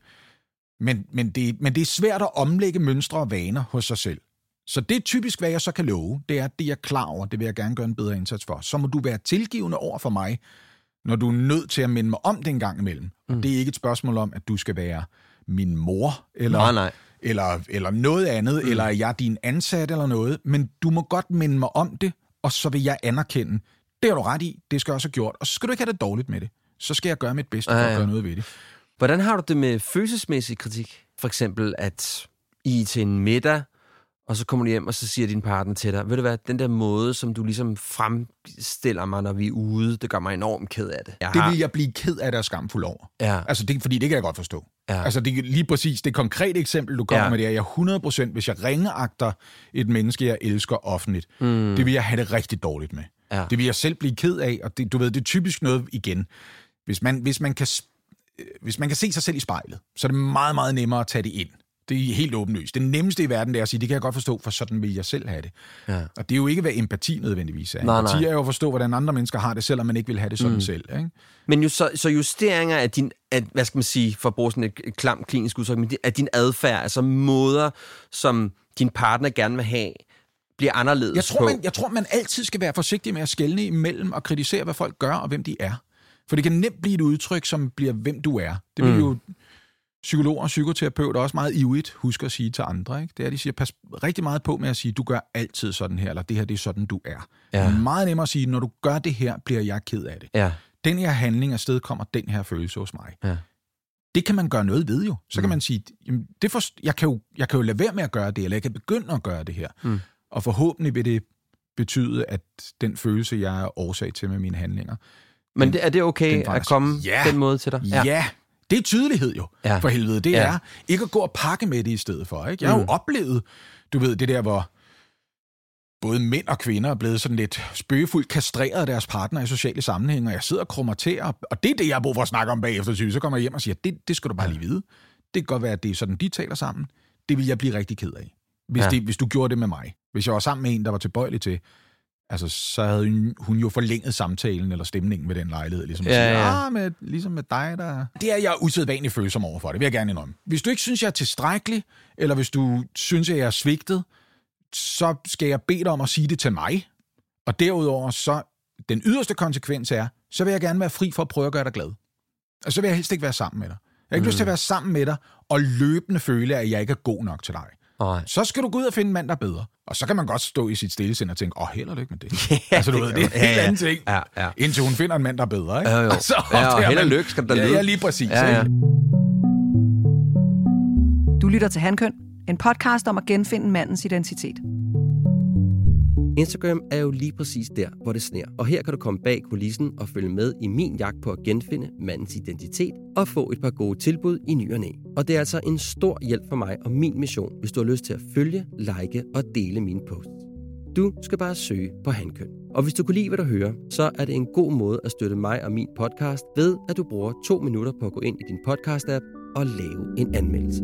men, men, det, men det er svært at omlægge mønstre og vaner hos sig selv. Så det er typisk, hvad jeg så kan love, det er, at det jeg er klar over, det vil jeg gerne gøre en bedre indsats for. Så må du være tilgivende over for mig, når du er nødt til at minde mig om det en gang imellem. Mm. Og det er ikke et spørgsmål om, at du skal være min mor, eller, Nej, nej. Eller, eller noget andet, mm. eller er jeg din ansat eller noget, men du må godt minde mig om det, og så vil jeg anerkende, det har du ret i, det skal jeg også have gjort, og så skal du ikke have det dårligt med det. Så skal jeg gøre mit bedste for Ja, at ja. gøre noget ved det. Hvordan har du det med følelsesmæssig kritik? For eksempel, at I er til en middag, og så kommer du hjem, og så siger din partner til dig, ved du hvad, den der måde, som du ligesom fremstiller mig, når vi er ude, det gør mig enormt ked af det. Jeg Det har- vil jeg blive ked af det og skamfuld over. Ja. Altså, det, fordi det kan jeg godt forstå. Ja. Altså, det lige præcis det konkrete eksempel, du kommer Ja. med, det er, jeg 100%, hvis jeg ringeagter et menneske, jeg elsker offentligt, mm. det vil jeg have det rigtig dårligt med. Ja. Det vil jeg selv blive ked af, og det, du ved, det er typisk noget igen. Hvis man, hvis, man kan, hvis man kan se sig selv i spejlet, så er det meget, meget nemmere at tage det ind. Det er helt åbenlyst. Det nemmeste i verden det er at sige, det kan jeg godt forstå, for sådan vil jeg selv have det. Ja. Og det er jo ikke, hvad empati nødvendigvis er. Nej, empati nej. er jo at forstå, hvordan andre mennesker har det, selvom man ikke vil have det sådan mm. selv. Ikke? Men jo, så, så justeringer af din, af, hvad skal man sige, for at bruge sådan et et klamt klinisk udtryk, men af din adfærd, altså måder, som din partner gerne vil have, bliver anderledes Jeg tror, på. man, jeg tror, man altid skal være forsigtig med at skelne imellem og kritisere, hvad folk gør og hvem de er. For det kan nemt blive et udtryk, som bliver, hvem du er. Det vil Mm. jo psykologer og psykoterapeuter også meget ivrigt huske at sige til andre. Ikke? Det er, at de siger, pas rigtig meget på med at sige, du gør altid sådan her, eller det her, det er sådan, du er. Ja. Det er meget nemmere at sige, når du gør det her, bliver jeg ked af det. Ja, Den her handling afsted kommer den her følelse hos mig. ja. Det kan man gøre noget ved jo. Så kan Mm. man sige, jamen, det for, jeg, kan jo, jeg kan jo lade være med at gøre det, eller jeg kan begynde at gøre det her. Mm. Og forhåbentlig vil det betyde, at den følelse, jeg er årsag til med mine handlinger, Men Den- er det okay at komme Ja. den måde til dig? Ja. ja, det er tydelighed jo, Ja. for helvede. Det Ja. ja. er ikke at gå og pakke med det i stedet for. Ikke? Jeg har Mm. jo oplevet, du ved, det der, hvor både mænd og kvinder er blevet sådan lidt spøgefuldt kastreret af deres partner i sociale sammenhænge, og jeg sidder og krummer til, og, det er det, jeg har brug for at snakke om bagefter, så kommer jeg hjem og siger, det, det skal du bare lige vide. Det kan godt være, at det er sådan, de taler sammen. Det vil jeg blive rigtig ked af, hvis, Ja. det, hvis du gjorde det med mig. Hvis jeg var sammen med en, der var tilbøjelig til, altså, så havde hun- hun jo forlænget samtalen eller stemningen ved den lejlighed. Ligesom Ja, sige, ja. ah, med, ligesom med dig, der... Det er jeg usædvanligt følsom over for, det vil jeg gerne indrømme. Hvis du ikke synes, jeg er tilstrækkelig, eller hvis du synes, jeg er svigtet, så skal jeg bede dig om at sige det til mig. Og derudover, så den yderste konsekvens er, så vil jeg gerne være fri for at prøve at gøre dig glad. Og så vil jeg helst ikke være sammen med dig. har ikke mm. lyst til at være sammen med dig, og løbende føle, at jeg ikke er god nok til dig. Nej. Så skal du gå ud og finde en mand, der er bedre. Og så kan man godt stå i sit stillesind og tænke, åh, held og lykke med det. altså, du ved, det er en Ja, helt ja. anden ting. Ja, ja. Indtil hun finder en mand, der er bedre, ikke? Jo, jo. Så, Ja, og held og lykke skal der ja, lyde. Ja, lige præcis. Ja, ja. ikke? Du lytter til Handkøn, en podcast om at genfinde mandens identitet. Instagram er jo lige præcis der, hvor det sner. Og her kan du komme bag kulissen og følge med i min jagt på at genfinde mandens identitet og få et par gode tilbud i ny og næ. Og det er altså en stor hjælp for mig og min mission, hvis du har lyst til at følge, like og dele mine posts. Du skal bare søge på Handkøn. Og hvis du kunne lide, hvad du hører, så er det en god måde at støtte mig og min podcast ved, at du bruger to minutter på at gå ind i din podcast-app og lave en anmeldelse.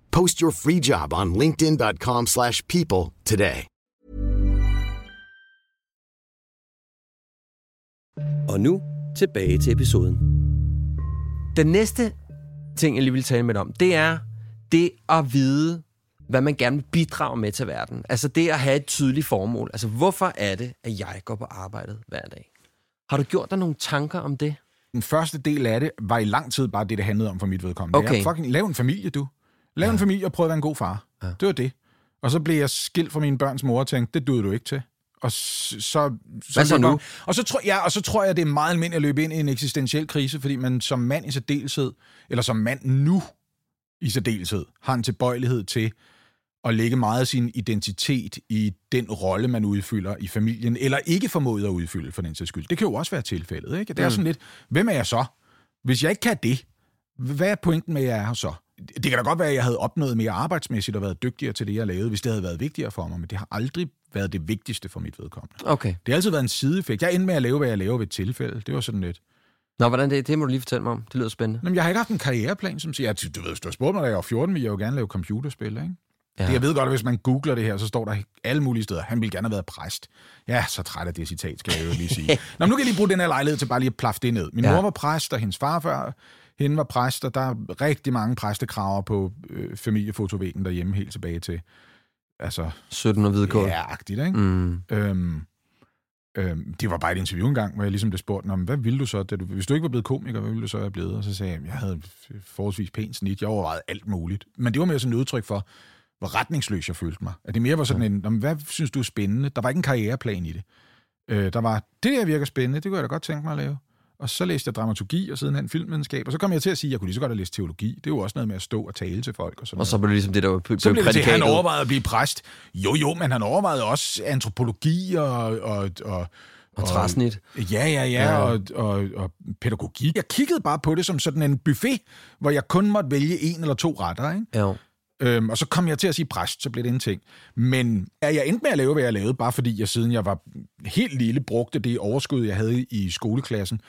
Post your free job on linkedin.com/people slash people today. Og nu tilbage til episoden. Den næste ting, jeg lige vil tale med dig om, det er det at vide, hvad man gerne vil bidrage med til verden. Altså det at have et tydeligt formål. Altså hvorfor er det, at jeg går på arbejdet hver dag? Har du gjort dig nogle tanker om det? Den første del af det var i lang tid bare det, det handlede om for mit vedkommende. Okay. Jeg fucking, lav en familie, du. Lav ja. en familie og prøv at være en god far. Ja. Det var det. Og så blev jeg skilt fra mine børns mor og tænkte, det duede du ikke til. Og så, så, Hvad så nu? Og så, tror, ja, og så tror jeg, det er meget almindeligt at løbe ind i en eksistentiel krise, fordi man som mand i særdeleshed, eller som mand nu i særdeleshed, har en tilbøjelighed til at lægge meget af sin identitet i den rolle, man udfylder i familien, eller ikke formået at udfylde for den sags skyld. Det kan jo også være tilfældet. Ikke? Det er Mm. sådan lidt, hvem er jeg så? Hvis jeg ikke kan det, hvad er pointen med, at jeg er her så? Det kan da godt være, at jeg havde opnået mere arbejdsmæssigt og været dygtigere til det, jeg lavede, hvis det havde været vigtigere for mig, men det har aldrig været det vigtigste for mit vedkommende. Okay. Det har altid været en sideeffekt. Jeg endte med at lave, hvad jeg laver ved et tilfælde. Det var sådan lidt. Nå, hvordan det, det må du lige fortælle mig om. Det lyder spændende. Jamen, jeg har ikke haft en karriereplan, som siger, at du ved, du har spurgt mig, da jeg var 14, ville jeg jo gerne lave computerspil, ikke? Ja. Det, jeg ved godt, at hvis man googler det her, så står der alle mulige steder, han ville gerne have været præst. Ja, så træt af det citat, skal jeg jo lige sige. Nå, men nu kan jeg lige bruge den her lejlighed til bare lige at plaffe det ned. Min ja. mor var præst, og hendes farfar, hende var præst, og der er rigtig mange præstekraver på øh, familiefotovæggen derhjemme helt tilbage til, altså, 17 og hvidkål. ja, agtigt, ikke? Mm. Øhm, øhm, det var bare et interview engang, hvor jeg ligesom blev spurgt, "Nå, men hvad ville du så, da du, hvis du ikke var blevet komiker, hvad ville du så have blevet? Og så sagde jeg, jeg havde forholdsvis pænt snit, jeg overvejede alt muligt. Men det var mere sådan et udtryk for, hvor retningsløs jeg følte mig. At det mere var sådan en, "Nå, men hvad synes du er spændende? Der var ikke en karriereplan i det. Øh, der var, det der virker spændende, det kunne jeg da godt tænke mig at lave. Og så læste jeg dramaturgi og sidenhen filmvidenskab, og så kom jeg til at sige, at jeg kunne lige så godt have læst teologi. Det er jo også noget med at stå og tale til folk og sådan Og så blev det ligesom det, der var blev så blev det til, han overvejede at blive præst. Jo, jo, men han overvejede også antropologi og... og, og Og træsnit. Ja, ja, ja, Ja. og, og, og pædagogik. Jeg kiggede bare på det som sådan en buffet, hvor jeg kun måtte vælge en eller to retter, ikke? Jo. Øhm, og så kom jeg til at sige præst, så blev det en ting. Men ja, jeg endte med at lave, hvad jeg lavede, bare fordi jeg siden jeg var helt lille, brugte det overskud, jeg havde i skoleklassen,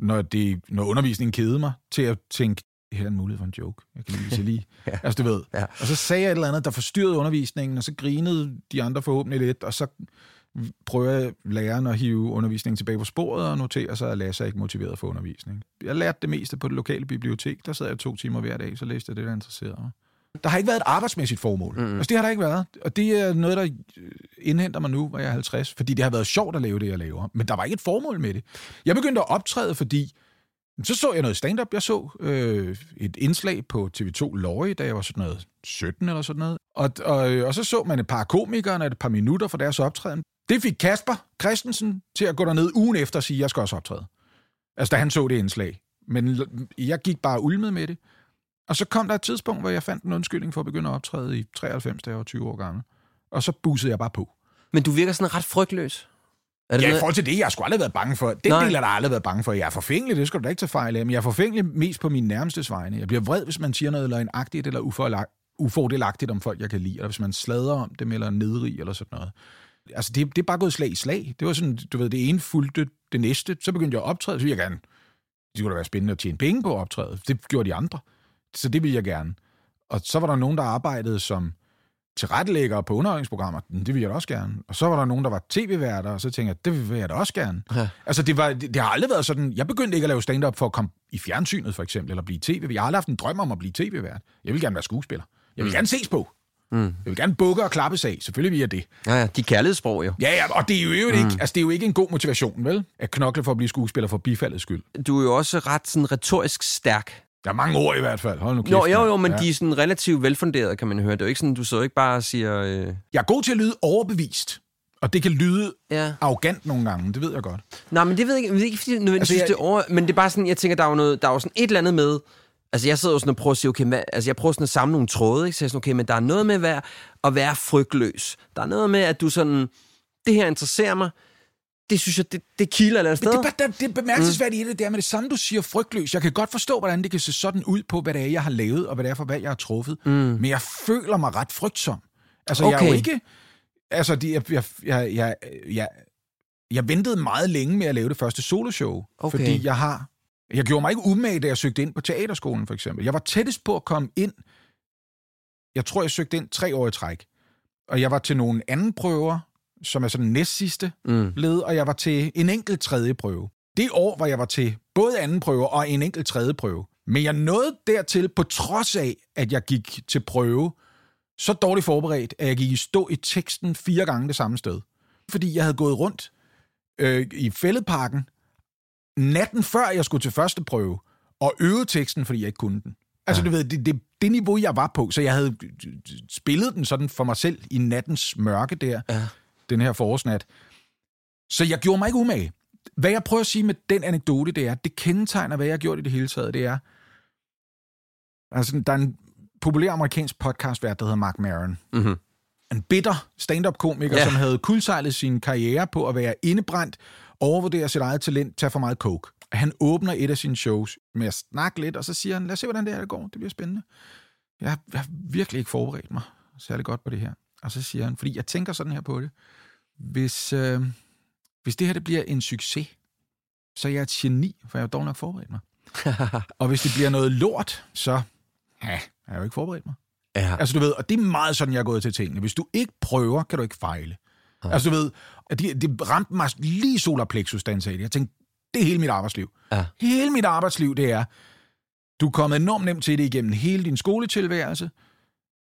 når, det, når undervisningen kedede mig, til at tænke, her er en mulighed for en joke. Jeg kan lige lige. ja. Altså, du ved. Ja. Og så sagde jeg et eller andet, der forstyrrede undervisningen, og så grinede de andre forhåbentlig lidt, og så prøver læreren at hive undervisningen tilbage på sporet og notere sig, at Lasse er ikke motiveret for undervisning. Jeg lærte det meste på det lokale bibliotek. Der sad jeg to timer hver dag, så læste jeg det, der interesserede mig. Der har ikke været et arbejdsmæssigt formål. Mm. Altså, det har der ikke været. Og det er noget, der øh, indhenter mig nu, hvor jeg er 50. Fordi det har været sjovt at lave det, jeg laver. Men der var ikke et formål med det. Jeg begyndte at optræde, fordi så så jeg noget stand-up. Jeg så øh, et indslag på TV2 Løje, da jeg var sådan noget 17 eller sådan noget. Og, og, og så så man et par komikere et par minutter fra deres optræden. Det fik Kasper Christensen til at gå derned ugen efter og sige, at jeg skal også optræde. Altså, da han så det indslag. Men jeg gik bare ulmet med det. Og så kom der et tidspunkt, hvor jeg fandt en undskyldning for at begynde at optræde i 93, da jeg var 20 år gammel. Og så busede jeg bare på. Men du virker sådan ret frygtløs. Er det Ja, i noget- forhold til det, jeg har sgu aldrig været bange for. Den Nej. del har jeg aldrig været bange for. Jeg er forfængelig, det skal du da ikke tage fejl af. Men jeg er forfængelig mest på min nærmeste vegne. Jeg bliver vred, hvis man siger noget løgnagtigt eller ufordelagtigt om folk, jeg kan lide. Eller hvis man slader om dem eller nedrig eller sådan noget. Altså, det, det er bare gået slag i slag. Det var sådan, du ved, det ene fulgte det næste. Så begyndte jeg at optræde, så jeg gerne. Det skulle da være spændende at tjene penge på at optræde. Det gjorde de andre. Så det ville jeg gerne. Og så var der nogen, der arbejdede som tilrettelæggere på underholdningsprogrammer. Det ville jeg da også gerne. Og så var der nogen, der var tv-værter, og så tænkte jeg, det vil jeg da også gerne. Ja. Altså, det, var, det, det har aldrig været sådan... Jeg begyndte ikke at lave stand-up for at komme i fjernsynet, for eksempel, eller blive tv. Jeg har aldrig haft en drøm om at blive tv-vært. Jeg vil gerne være skuespiller. Jeg vil gerne ses på. Mm. Jeg vil gerne bukke og klappe af. Selvfølgelig vil jeg det. Ja, ja, de kærlighedssprog jo. Ja, ja, og det er jo ikke, mm. altså, det er jo ikke en god motivation, vel? At knokle for at blive skuespiller for bifaldets skyld. Du er jo også ret sådan retorisk stærk. Der er mange ord i hvert fald. Hold nu kæft. Jo, jo, jo, men Ja. de er sådan relativt velfunderede, kan man høre. Det er jo ikke sådan, du så ikke bare siger... Øh... Jeg er god til at lyde overbevist. Og det kan lyde Ja. arrogant nogle gange, det ved jeg godt. Nej, men det ved jeg ikke, jeg ved ikke fordi nødvendigvis Altså, jeg- det er over... Men det er bare sådan, jeg tænker, der er jo, noget, der er jo sådan et eller andet med... Altså, jeg sidder jo sådan og prøver at sige, okay, hvad, altså, jeg prøver sådan at samle nogle tråde, ikke? Så jeg er sådan, okay, men der er noget med at være, at være frygtløs. Der er noget med, at du sådan... Det her interesserer mig. Det synes jeg, det, det kilder eller sted. det, er bare- det er bemærkelsesværdigt i det, det er med det samme, du siger frygtløs. Jeg kan godt forstå, hvordan det kan se sådan ud på, hvad det er, jeg har lavet, og hvad det er for valg, jeg har truffet. Mm. Men jeg føler mig ret frygtsom. Altså, jeg er jo Okay. ikke... Altså, det, jeg, jeg, jeg, jeg, jeg, jeg ventede meget længe med at lave det første soloshow, Okay. fordi jeg har... Jeg gjorde mig ikke umage, da jeg søgte ind på teaterskolen, for eksempel. Jeg var tættest på at komme ind. Jeg tror, jeg søgte ind tre år i træk. Og jeg var til nogle anden prøver, som er sådan næst sidste Mm. led, og jeg var til en enkelt tredje prøve. Det år var jeg var til både anden prøve og en enkelt tredje prøve. Men jeg nåede dertil, på trods af, at jeg gik til prøve, så dårligt forberedt, at jeg gik i stå i teksten fire gange det samme sted. Fordi jeg havde gået rundt øh, i fældeparken natten før jeg skulle til første prøve, og øvet teksten, fordi jeg ikke kunne den. Altså, ja. du ved, det, det, det niveau, jeg var på, så jeg havde spillet den sådan for mig selv i nattens mørke der, Ja. Den her forårsnat. Så jeg gjorde mig ikke umage. Hvad jeg prøver at sige med den anekdote, det er, det kendetegner, hvad jeg har gjort i det hele taget, det er, altså, der er en populær amerikansk podcastvært, der hedder Mark Maron. Mm-hmm. En bitter stand-up-komiker, Ja. som havde kuldsejlet sin karriere på at være indebrændt, overvurdere sit eget talent, tage for meget coke. Han åbner et af sine shows med at snakke lidt, og så siger han, lad os se, hvordan det her går. Det bliver spændende. Jeg har, jeg har virkelig ikke forberedt mig særlig godt på det her. Og så siger han, fordi jeg tænker sådan her på det. Hvis, øh, hvis det her det bliver en succes, så er jeg et geni, for jeg har dog nok forberedt mig. og hvis det bliver noget lort, så ja, jeg har jo ikke forberedt mig. Ja. Altså du ved, og det er meget sådan, jeg er gået til tingene. Hvis du ikke prøver, kan du ikke fejle. Ja. Altså du ved, det, det ramte mig lige solar plexus, da han sagde det. Jeg tænkte, det er hele mit arbejdsliv. Ja. Hele mit arbejdsliv, det er, du er kommet enormt nemt til det igennem hele din skoletilværelse.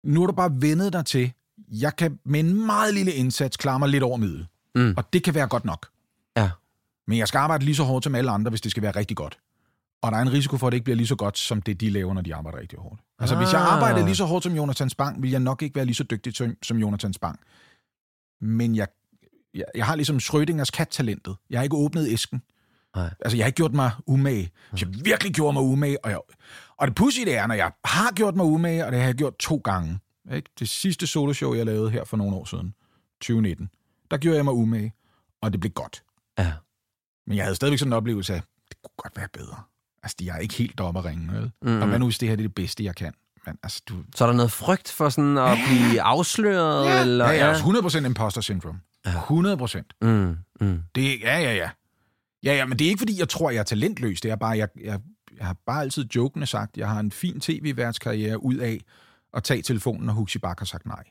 Nu har du bare vendet dig til, jeg kan med en meget lille indsats klare mig lidt over middel. Mm. Og det kan være godt nok. Ja. Men jeg skal arbejde lige så hårdt som alle andre, hvis det skal være rigtig godt. Og der er en risiko for, at det ikke bliver lige så godt, som det de laver, når de arbejder rigtig hårdt. Altså, ah. hvis jeg Ah. arbejdede lige så hårdt som Jonathan Spang, ville jeg nok ikke være lige så dygtig som, som Jonathan Spang. Men jeg, jeg, jeg har ligesom Schrödingers kat-talentet. Jeg har ikke åbnet æsken. Nej. Altså, jeg har ikke gjort mig umage. Hvis jeg virkelig gjorde mig umage, og, jeg, og det pudsige det er, når jeg har gjort mig umage, og det har jeg gjort to gange. Ikke? Det sidste soloshow, jeg lavede her for nogle år siden, 2019, der gjorde jeg mig umage, og det blev godt. ja. Men jeg havde stadigvæk sådan en oplevelse af, det kunne godt være bedre. Altså, jeg er ikke helt oppe at ringe, vel? Mm. Og hvad nu, hvis det her det er det bedste, jeg kan? Men altså, du... Så er der noget frygt for sådan at blive afsløret? Ja, eller, ja, ja, 100% imposter syndrome. 100%. Mm, mm. Det, ja, ja, ja. Ja, ja, men det er ikke, fordi jeg tror, jeg er talentløs. Det er bare, jeg, jeg, jeg har bare altid jokende sagt, jeg har en fin tv-værtskarriere ud af at tage telefonen, når Huxi Bak har sagt nej.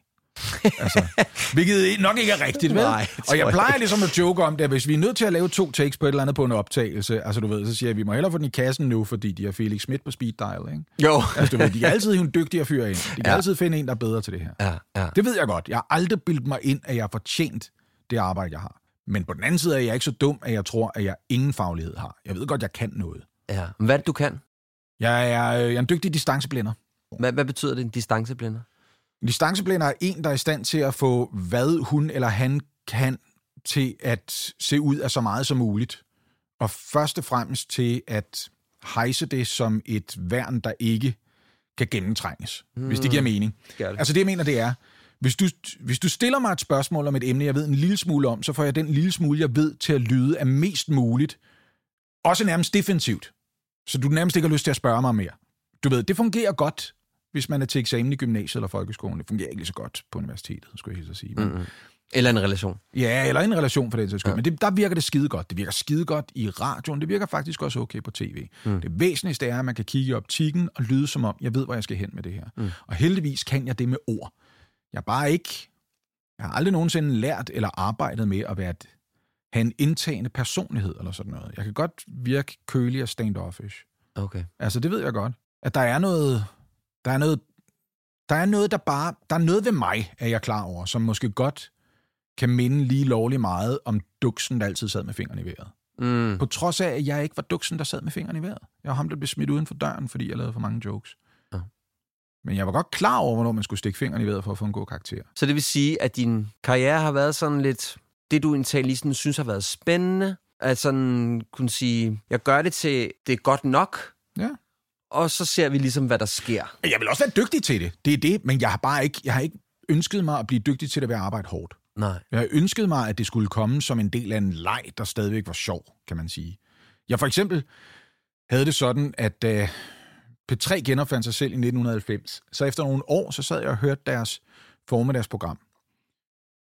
altså, hvilket nok ikke er rigtigt, vel? Nej, og jeg plejer ligesom at joke om det, at hvis vi er nødt til at lave to takes på et eller andet på en optagelse, altså du ved, så siger jeg, at vi må hellere få den i kassen nu, fordi de har Felix Schmidt på speed dial, ikke? Jo. Altså du ved, de kan altid hive en dygtigere fyr ind. De kan Ja. altid finde en, der er bedre til det her. Ja, ja. Det ved jeg godt. Jeg har aldrig bildet mig ind, at jeg har fortjent det arbejde, jeg har. Men på den anden side er jeg ikke så dum, at jeg tror, at jeg ingen faglighed har. Jeg ved godt, jeg kan noget. ja. Hvad det, du kan? Jeg er, jeg er en dygtig distanceblinder. Hvad, hvad betyder det, en distanceblinder? En distanceblinder er en, der er i stand til at få, hvad hun eller han kan til at se ud af så meget som muligt. Og først og fremmest til at hejse det som et værn, der ikke kan gennemtrænges, mm. hvis det giver mening. Gør det. Altså det, jeg mener, det er, hvis du, hvis du stiller mig et spørgsmål om et emne, jeg ved en lille smule om, så får jeg den lille smule, jeg ved, til at lyde af mest muligt, også nærmest defensivt. Så du nærmest ikke har lyst til at spørge mig mere. Du ved, det fungerer godt, hvis man er til eksamen i gymnasiet eller folkeskolen. Det fungerer ikke lige så godt på universitetet, skulle jeg helt sige. Men, Mm-hmm. Eller en relation. Ja, eller en relation for den sags skyld. Ja. Men det, der virker det skide godt. Det virker skide godt i radioen. Det virker faktisk også okay på tv. Mm. Det væsentligste er, at man kan kigge i optikken og lyde som om, jeg ved, hvor jeg skal hen med det her. Mm. Og heldigvis kan jeg det med ord. Jeg er bare ikke... Jeg har aldrig nogensinde lært eller arbejdet med at være et, have en indtagende personlighed eller sådan noget. Jeg kan godt virke kølig og standoffish. Okay. Altså, det ved jeg godt. At der er noget... Der er noget... Der er noget, der bare... Der er noget ved mig, er jeg klar over, som måske godt kan minde lige lovlig meget om duksen, der altid sad med fingrene i vejret. Mm. På trods af, at jeg ikke var duksen, der sad med fingrene i vejret. Jeg var ham, der blev smidt uden for døren, fordi jeg lavede for mange jokes. Ja. Men jeg var godt klar over, hvornår man skulle stikke fingrene i vejret for at få en god karakter. Så det vil sige, at din karriere har været sådan lidt... Det, du egentlig lige sådan synes har været spændende, at sådan kunne sige, jeg gør det til, det er godt nok, Ja. Og så ser vi ligesom, hvad der sker. Jeg vil også være dygtig til det. Det er det, men jeg har bare ikke, jeg har ikke ønsket mig at blive dygtig til det ved at arbejde hårdt. Nej. Jeg har ønsket mig, at det skulle komme som en del af en leg, der stadigvæk var sjov, kan man sige. Jeg for eksempel havde det sådan, at uh, P3 genopfandt sig selv i 1990. Så efter nogle år, så sad jeg og hørte deres formiddagsprogram,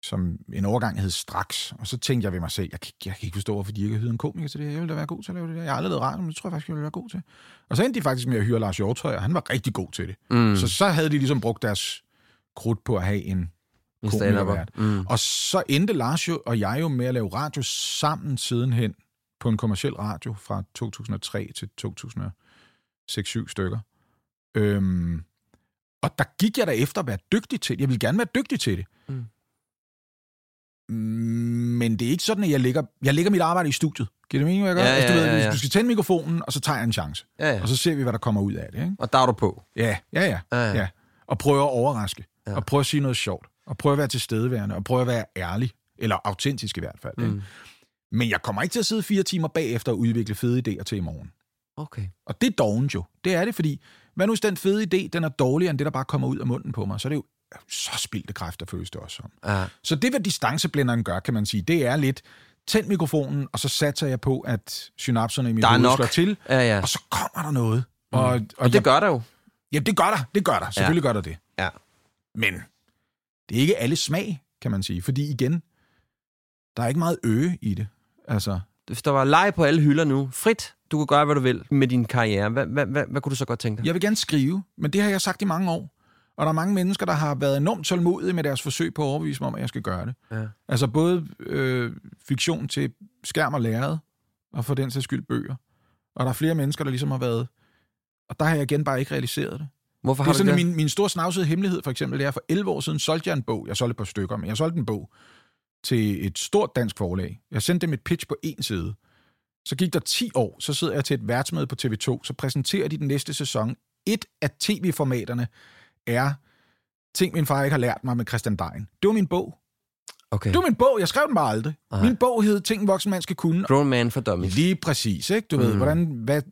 som en overgang hed Straks. Og så tænkte jeg ved mig selv, jeg kan, jeg kan ikke forstå, hvorfor de ikke har hyret en komiker til det. Jeg ville da være god til at lave det der. Jeg har aldrig lavet radio, men det tror jeg faktisk, jeg ville være god til. Og så endte de faktisk med at hyre Lars Hjortøj, og han var rigtig god til det. Mm. Så så havde de ligesom brugt deres krudt på at have en komikervært. Mm. Og så endte Lars jo, og jeg jo med at lave radio sammen sidenhen på en kommersiel radio fra 2003 til 2006-7 stykker. Øhm, og der gik jeg da efter at være dygtig til det. Jeg ville gerne være dygtig til det. Mm. Men det er ikke sådan, at jeg lægger, jeg lægger mit arbejde i studiet. Giver det mening, hvad jeg gør? Ja, altså, du, ja, ved, ja, ja. du skal tænde mikrofonen, og så tager jeg en chance. Ja, ja. Og så ser vi, hvad der kommer ud af det. Ikke? Og der er du på. Ja, ja, ja. Ja, ja. ja. Og prøve at overraske. Ja. Ja. Og prøve at sige noget sjovt. Og prøve at være tilstedeværende. Og prøve at være ærlig. Eller autentisk i hvert fald. Mm. Ikke? Men jeg kommer ikke til at sidde fire timer bagefter og udvikle fede idéer til i morgen. Okay. Og det er dovent jo. Det er det, fordi hvad nu hvis den fede idé, den er dårligere end det, der bare kommer ud af munden på mig, så er det jo så spildte kræfter, føles det også som. Ja. Så det, hvad distanceblænderen gør, kan man sige, det er lidt, tænd mikrofonen, og så satser jeg på, at synapserne i er hoved slår til, Ja, ja. og så kommer der noget. Og, og, Og det jeg, gør der jo. Ja, det gør der. Det gør der. Selvfølgelig ja. gør der det. Ja. Men det er ikke alle smag, kan man sige. Fordi igen, der er ikke meget øge i det. Altså, Hvis der var leg på alle hylder nu, frit, du kan gøre, hvad du vil med din karriere, hvad, hvad, hvad, hvad kunne du så godt tænke dig? jeg vil gerne skrive, men det har jeg sagt i mange år. Og der er mange mennesker, der har været enormt tålmodige med deres forsøg på at overbevise mig om, at jeg skal gøre det. Ja. Altså både øh, fiktion til skærm og lærred, og for den sags skyld bøger. Og der er flere mennesker, der ligesom har været... Og der har jeg igen bare ikke realiseret det. Hvorfor Det har er du sådan, det? min, min store snavsede hemmelighed, for eksempel, det er, for 11 år siden solgte jeg en bog. Jeg solgte et par stykker, men jeg solgte en bog til et stort dansk forlag. Jeg sendte dem et pitch på en side. Så gik der 10 år, så sidder jeg til et værtsmøde på TV2, så præsenterer de den næste sæson. Et af tv-formaterne er ting, min far ikke har lært mig med Christian Dein. Det var min bog. Okay. Det var min bog. Jeg skrev den bare aldrig. Nej. Min bog hed Ting, en voksen mand skal kunne. Grown man for dummies. Lige præcis, ikke? Du ved, Mm. hvordan, hvad,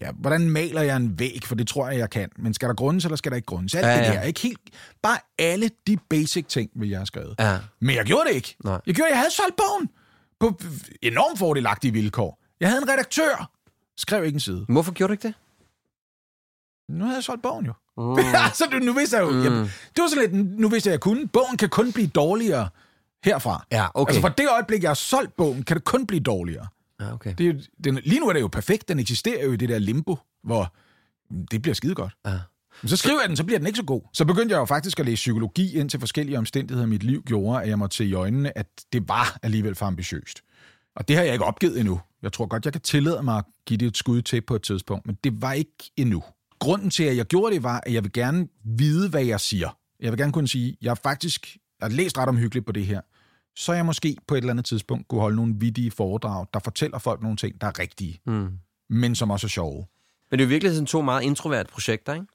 ja, hvordan maler jeg en væg, for det tror jeg, jeg kan. Men skal der grundes, eller skal der ikke grundes? Alt Ja, ja, det der, ikke helt... Bare alle de basic ting, vil jeg have skrevet. Ja. Men jeg gjorde det ikke. Nej. Jeg gjorde, jeg havde solgt bogen på enormt fordelagtige vilkår. Jeg havde en redaktør. Skrev ikke en side. Hvorfor gjorde du ikke det? Nu havde jeg solgt bogen jo. Mm. altså, nu vidste jeg jo... Mm. Jeg, det var sådan lidt, nu vidste jeg, jeg kunne. Bogen kan kun blive dårligere herfra. Ja, okay. Altså, fra det øjeblik, jeg har solgt bogen, kan det kun blive dårligere. Ja, okay. Det er, jo- den, lige nu er det jo perfekt. Den eksisterer jo i det der limbo, hvor det bliver skide godt. Ja. Men så skriver jeg den, så bliver den ikke så god. Så begyndte jeg jo faktisk at læse psykologi ind til forskellige omstændigheder i mit liv, gjorde, at jeg måtte se i øjnene, at det var alligevel for ambitiøst. Og det har jeg ikke opgivet endnu. Jeg tror godt, jeg kan tillade mig at give det et skud til på et tidspunkt, men det var ikke endnu. Grunden til, at jeg gjorde det, var, at jeg vil gerne vide, hvad jeg siger. Jeg vil gerne kunne sige, jeg har faktisk jeg har læst ret omhyggeligt på det her. Så jeg måske på et eller andet tidspunkt kunne holde nogle vidige foredrag, der fortæller folk nogle ting, der er rigtige, Mm. men som også er sjove. Men det er jo virkelig sådan to meget introverte projekter, ikke?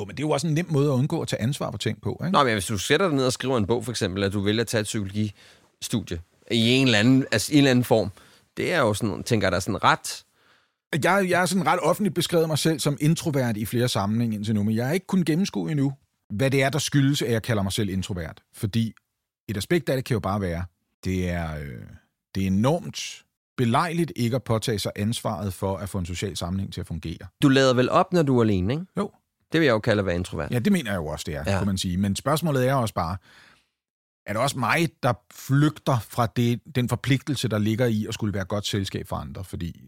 Jo, men det er jo også en nem måde at undgå at tage ansvar for ting på. Ikke? Nå, men hvis du sætter dig ned og skriver en bog, for eksempel, at du vælger at tage et psykologistudie i en eller anden, altså, i en eller anden form, det er jo sådan, tænker jeg, der er sådan ret Jeg, jeg har sådan ret offentligt beskrevet mig selv som introvert i flere sammenhænge indtil nu, men jeg har ikke kunnet gennemskue endnu, hvad det er, der skyldes, at jeg kalder mig selv introvert. Fordi et aspekt af det kan jo bare være, det er, øh, det er enormt belejligt ikke at påtage sig ansvaret for at få en social sammenhæng til at fungere. Du lader vel op, når du er alene, ikke? Jo. Det vil jeg jo kalde at være introvert. Ja, det mener jeg jo også, det er, Ja. kan man sige. Men spørgsmålet er også bare, er det også mig, der flygter fra det, den forpligtelse, der ligger i at skulle være godt selskab for andre? Fordi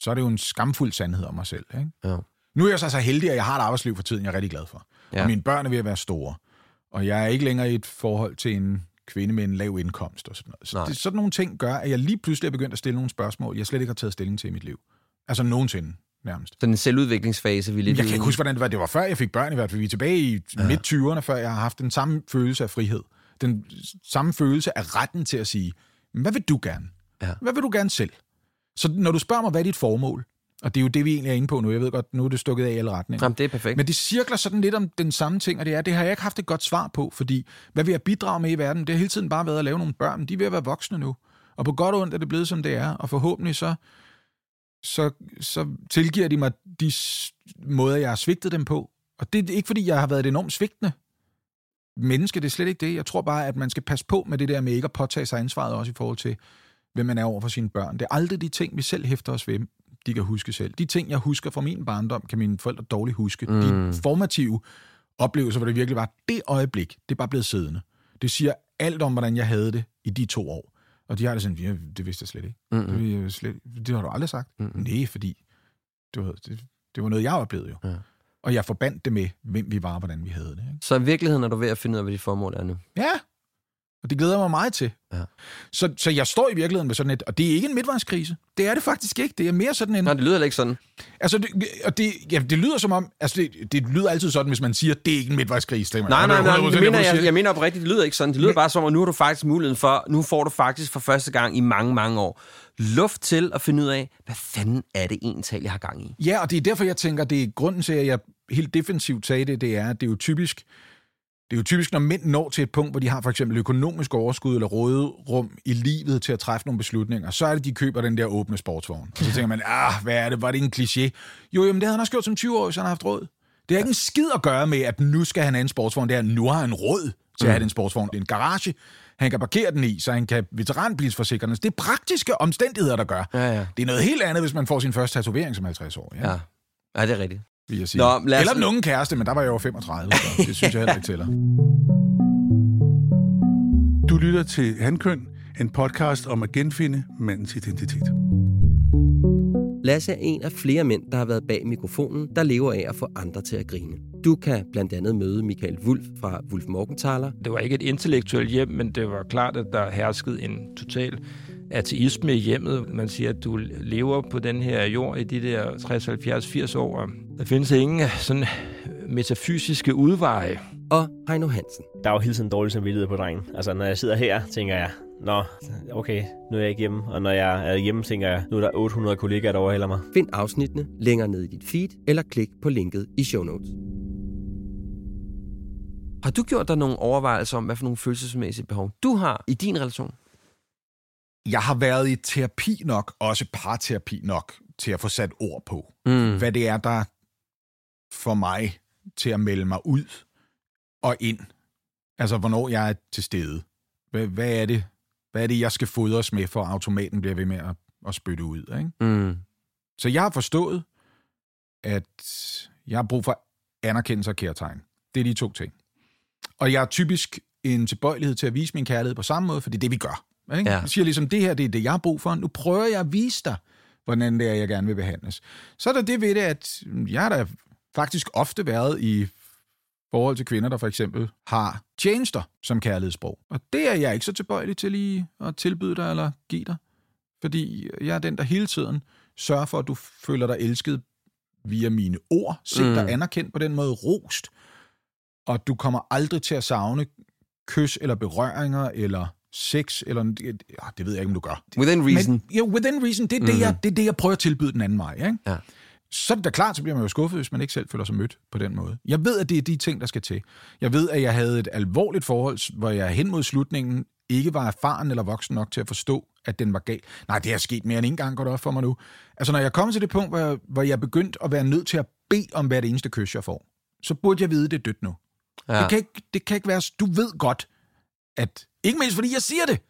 så er det jo en skamfuld sandhed om mig selv. Ikke? Ja. Nu er jeg så så heldig, at jeg har et arbejdsliv for tiden, jeg er rigtig glad for. Ja. Og mine børn er ved at være store. Og jeg er ikke længere i et forhold til en kvinde med en lav indkomst og sådan noget. Så Nej. det, sådan nogle ting gør, at jeg lige pludselig er begyndt at stille nogle spørgsmål, jeg slet ikke har taget stilling til i mit liv. Altså nogensinde, nærmest. Sådan en selvudviklingsfase, vi lidt Jeg kan ikke huske, hvordan det var. Det var før jeg fik børn i hvert fald. Vi er tilbage i ja. midt-20'erne, før jeg har haft den samme følelse af frihed. Den samme følelse af retten til at sige, hvad vil du gerne? Ja. Hvad vil du gerne selv? Så når du spørger mig, hvad er dit formål? Og det er jo det, vi egentlig er inde på nu. Jeg ved godt, nu er det stukket af i alle retninger. Jamen, det er perfekt. Men det cirkler sådan lidt om den samme ting, og det er, det har jeg ikke haft et godt svar på, fordi hvad vil jeg bidrage med i verden? Det har hele tiden bare været at lave nogle børn. De er ved at være voksne nu. Og på godt og ondt er det blevet, som det er. Og forhåbentlig så, så, så tilgiver de mig de måder, jeg har svigtet dem på. Og det er ikke, fordi jeg har været et enormt svigtende menneske. Det er slet ikke det. Jeg tror bare, at man skal passe på med det der med ikke at påtage sig ansvaret også i forhold til, hvem man er over for sine børn. Det er aldrig de ting, vi selv hæfter os ved, de kan huske selv. De ting, jeg husker fra min barndom, kan mine forældre dårligt huske. Mm. De formative oplevelser, hvor det virkelig var det øjeblik, det er bare blevet siddende. Det siger alt om, hvordan jeg havde det i de to år. Og de har det sådan, ja, det vidste jeg slet ikke. Mm-mm. Det, jeg slet, det har du aldrig sagt. Mm-mm. Nej, fordi det var, det, det var noget, jeg oplevede jo. Ja. Og jeg forbandt det med, hvem vi var og hvordan vi havde det. Ikke? Så i virkeligheden er du ved at finde ud af, hvad dit formål er nu. Ja, og det glæder jeg mig meget til. Ja. Så, så jeg står i virkeligheden med sådan et, og det er ikke en midtvejskrise. Det er det faktisk ikke. Det er mere sådan en... Nej, det lyder heller ikke sådan. Altså, det, og det, ja, det lyder som om... Altså, det, det lyder altid sådan, hvis man siger, det er ikke en midtvejskrise. Det er- Nej, nej, nej, 100% det mener jeg, jeg mener oprigtigt, det lyder ikke sådan. Det lyder bare som, at nu har du faktisk muligheden for, nu får du faktisk for første gang i mange, mange år, luft til at finde ud af, hvad fanden er det egentlig, jeg har gang i? Ja, og det er derfor, jeg tænker, det er grunden til, at jeg helt defensivt sagde det, det er, at det er jo typisk, det er jo typisk, når mænd når til et punkt, hvor de har for eksempel økonomisk overskud eller råderum i livet til at træffe nogle beslutninger, så er det, de køber den der åbne sportsvogn. Og så tænker man, ah, hvad er det? Var det en kliché? Jo, jamen, det havde han også gjort som 20 år, hvis han har haft råd. Det har ikke en skid at gøre med, at nu skal han have en sportsvogn. Det er, nu har han råd til at have den sportsvogn. Det er en garage, han kan parkere den i, så han kan veteranbilsforsikre Det er praktiske omstændigheder, der gør. Ja, ja. Det er noget helt andet, hvis man får sin første tatovering som 50 år. Ja Ja, ja det er rigtigt. Vil jeg sige. Nå, lad os- Eller den unge kæreste, men der var jeg over 35, så det synes jeg heller ikke tæller. Du lytter til Handkøn, en podcast om at genfinde mandens identitet. Lasse er en af flere mænd, der har været bag mikrofonen, der lever af at få andre til at grine. Du kan blandt andet møde Michael Wulf fra Wulf Morgenthaler, Det var ikke et intellektuelt hjem, men det var klart, at der herskede en total ateisme i hjemmet. Man siger, at du lever på den her jord i de der 60, 70, 80 år. Der findes ingen sådan metafysiske udveje. og Heino Hansen. Der er jo hele tiden dårlig samvittighed på drengen. Altså, når jeg sidder her, tænker jeg, Nå, okay, nu er jeg ikke hjemme. Og når jeg er hjemme, tænker jeg, nu er der 800 kollegaer, der overhælder mig. Find afsnittene længere ned i dit feed, eller klik på linket i show notes. Har du gjort dig nogle overvejelser om, hvad for nogle følelsesmæssige behov du har i din relation? Jeg har været i terapi nok, også parterapi nok, til at få sat ord på, Mm. hvad det er, der får mig til at melde mig ud og ind. Altså, hvornår jeg er til stede. Hvad, hvad, er, det, hvad er det, jeg skal fodres med, for at automaten bliver ved med at, at spytte ud? Ikke? Mm. Så jeg har forstået, at jeg har brug for anerkendelse og kærtegn. Det er de to ting. Og jeg har typisk en tilbøjelighed til at vise min kærlighed på samme måde, for det er det, vi gør. Ikke? Ja. Jeg siger ligesom, det her det er det, jeg har brug for. Nu prøver jeg at vise dig, hvordan det er, jeg gerne vil behandles. Så er der det ved det, at jeg har da faktisk ofte været i forhold til kvinder, der for eksempel har tjenester som kærlighedssprog. Og det er jeg ikke så tilbøjelig til lige at tilbyde dig eller give dig. Fordi jeg er den, der hele tiden sørger for, at du føler dig elsket via mine ord. Se Mm. mm. dig anerkendt på den måde, rost. Og du kommer aldrig til at savne kys eller berøringer eller sex, eller ja, det ved jeg ikke, om du gør. Within reason. Men, ja, within reason, det er, det, jeg, det er det, jeg prøver at tilbyde den anden vej. Ikke? Ja. Så er det da klart, så bliver man jo skuffet, hvis man ikke selv føler sig mødt på den måde. Jeg ved, at det er de ting, der skal til. Jeg ved, at jeg havde et alvorligt forhold, hvor jeg hen mod slutningen ikke var erfaren eller voksen nok til at forstå, at den var gal. Nej, det er sket mere end en gang, går det op for mig nu. Altså, når jeg kommer til det punkt, hvor jeg, hvor jeg er begyndt at være nødt til at bede om hvert eneste kys, jeg får, så burde jeg vide, det er dødt nu. Ja. Det, kan ikke, det kan ikke være... Du ved godt, at... Ikke mindst, fordi jeg siger det.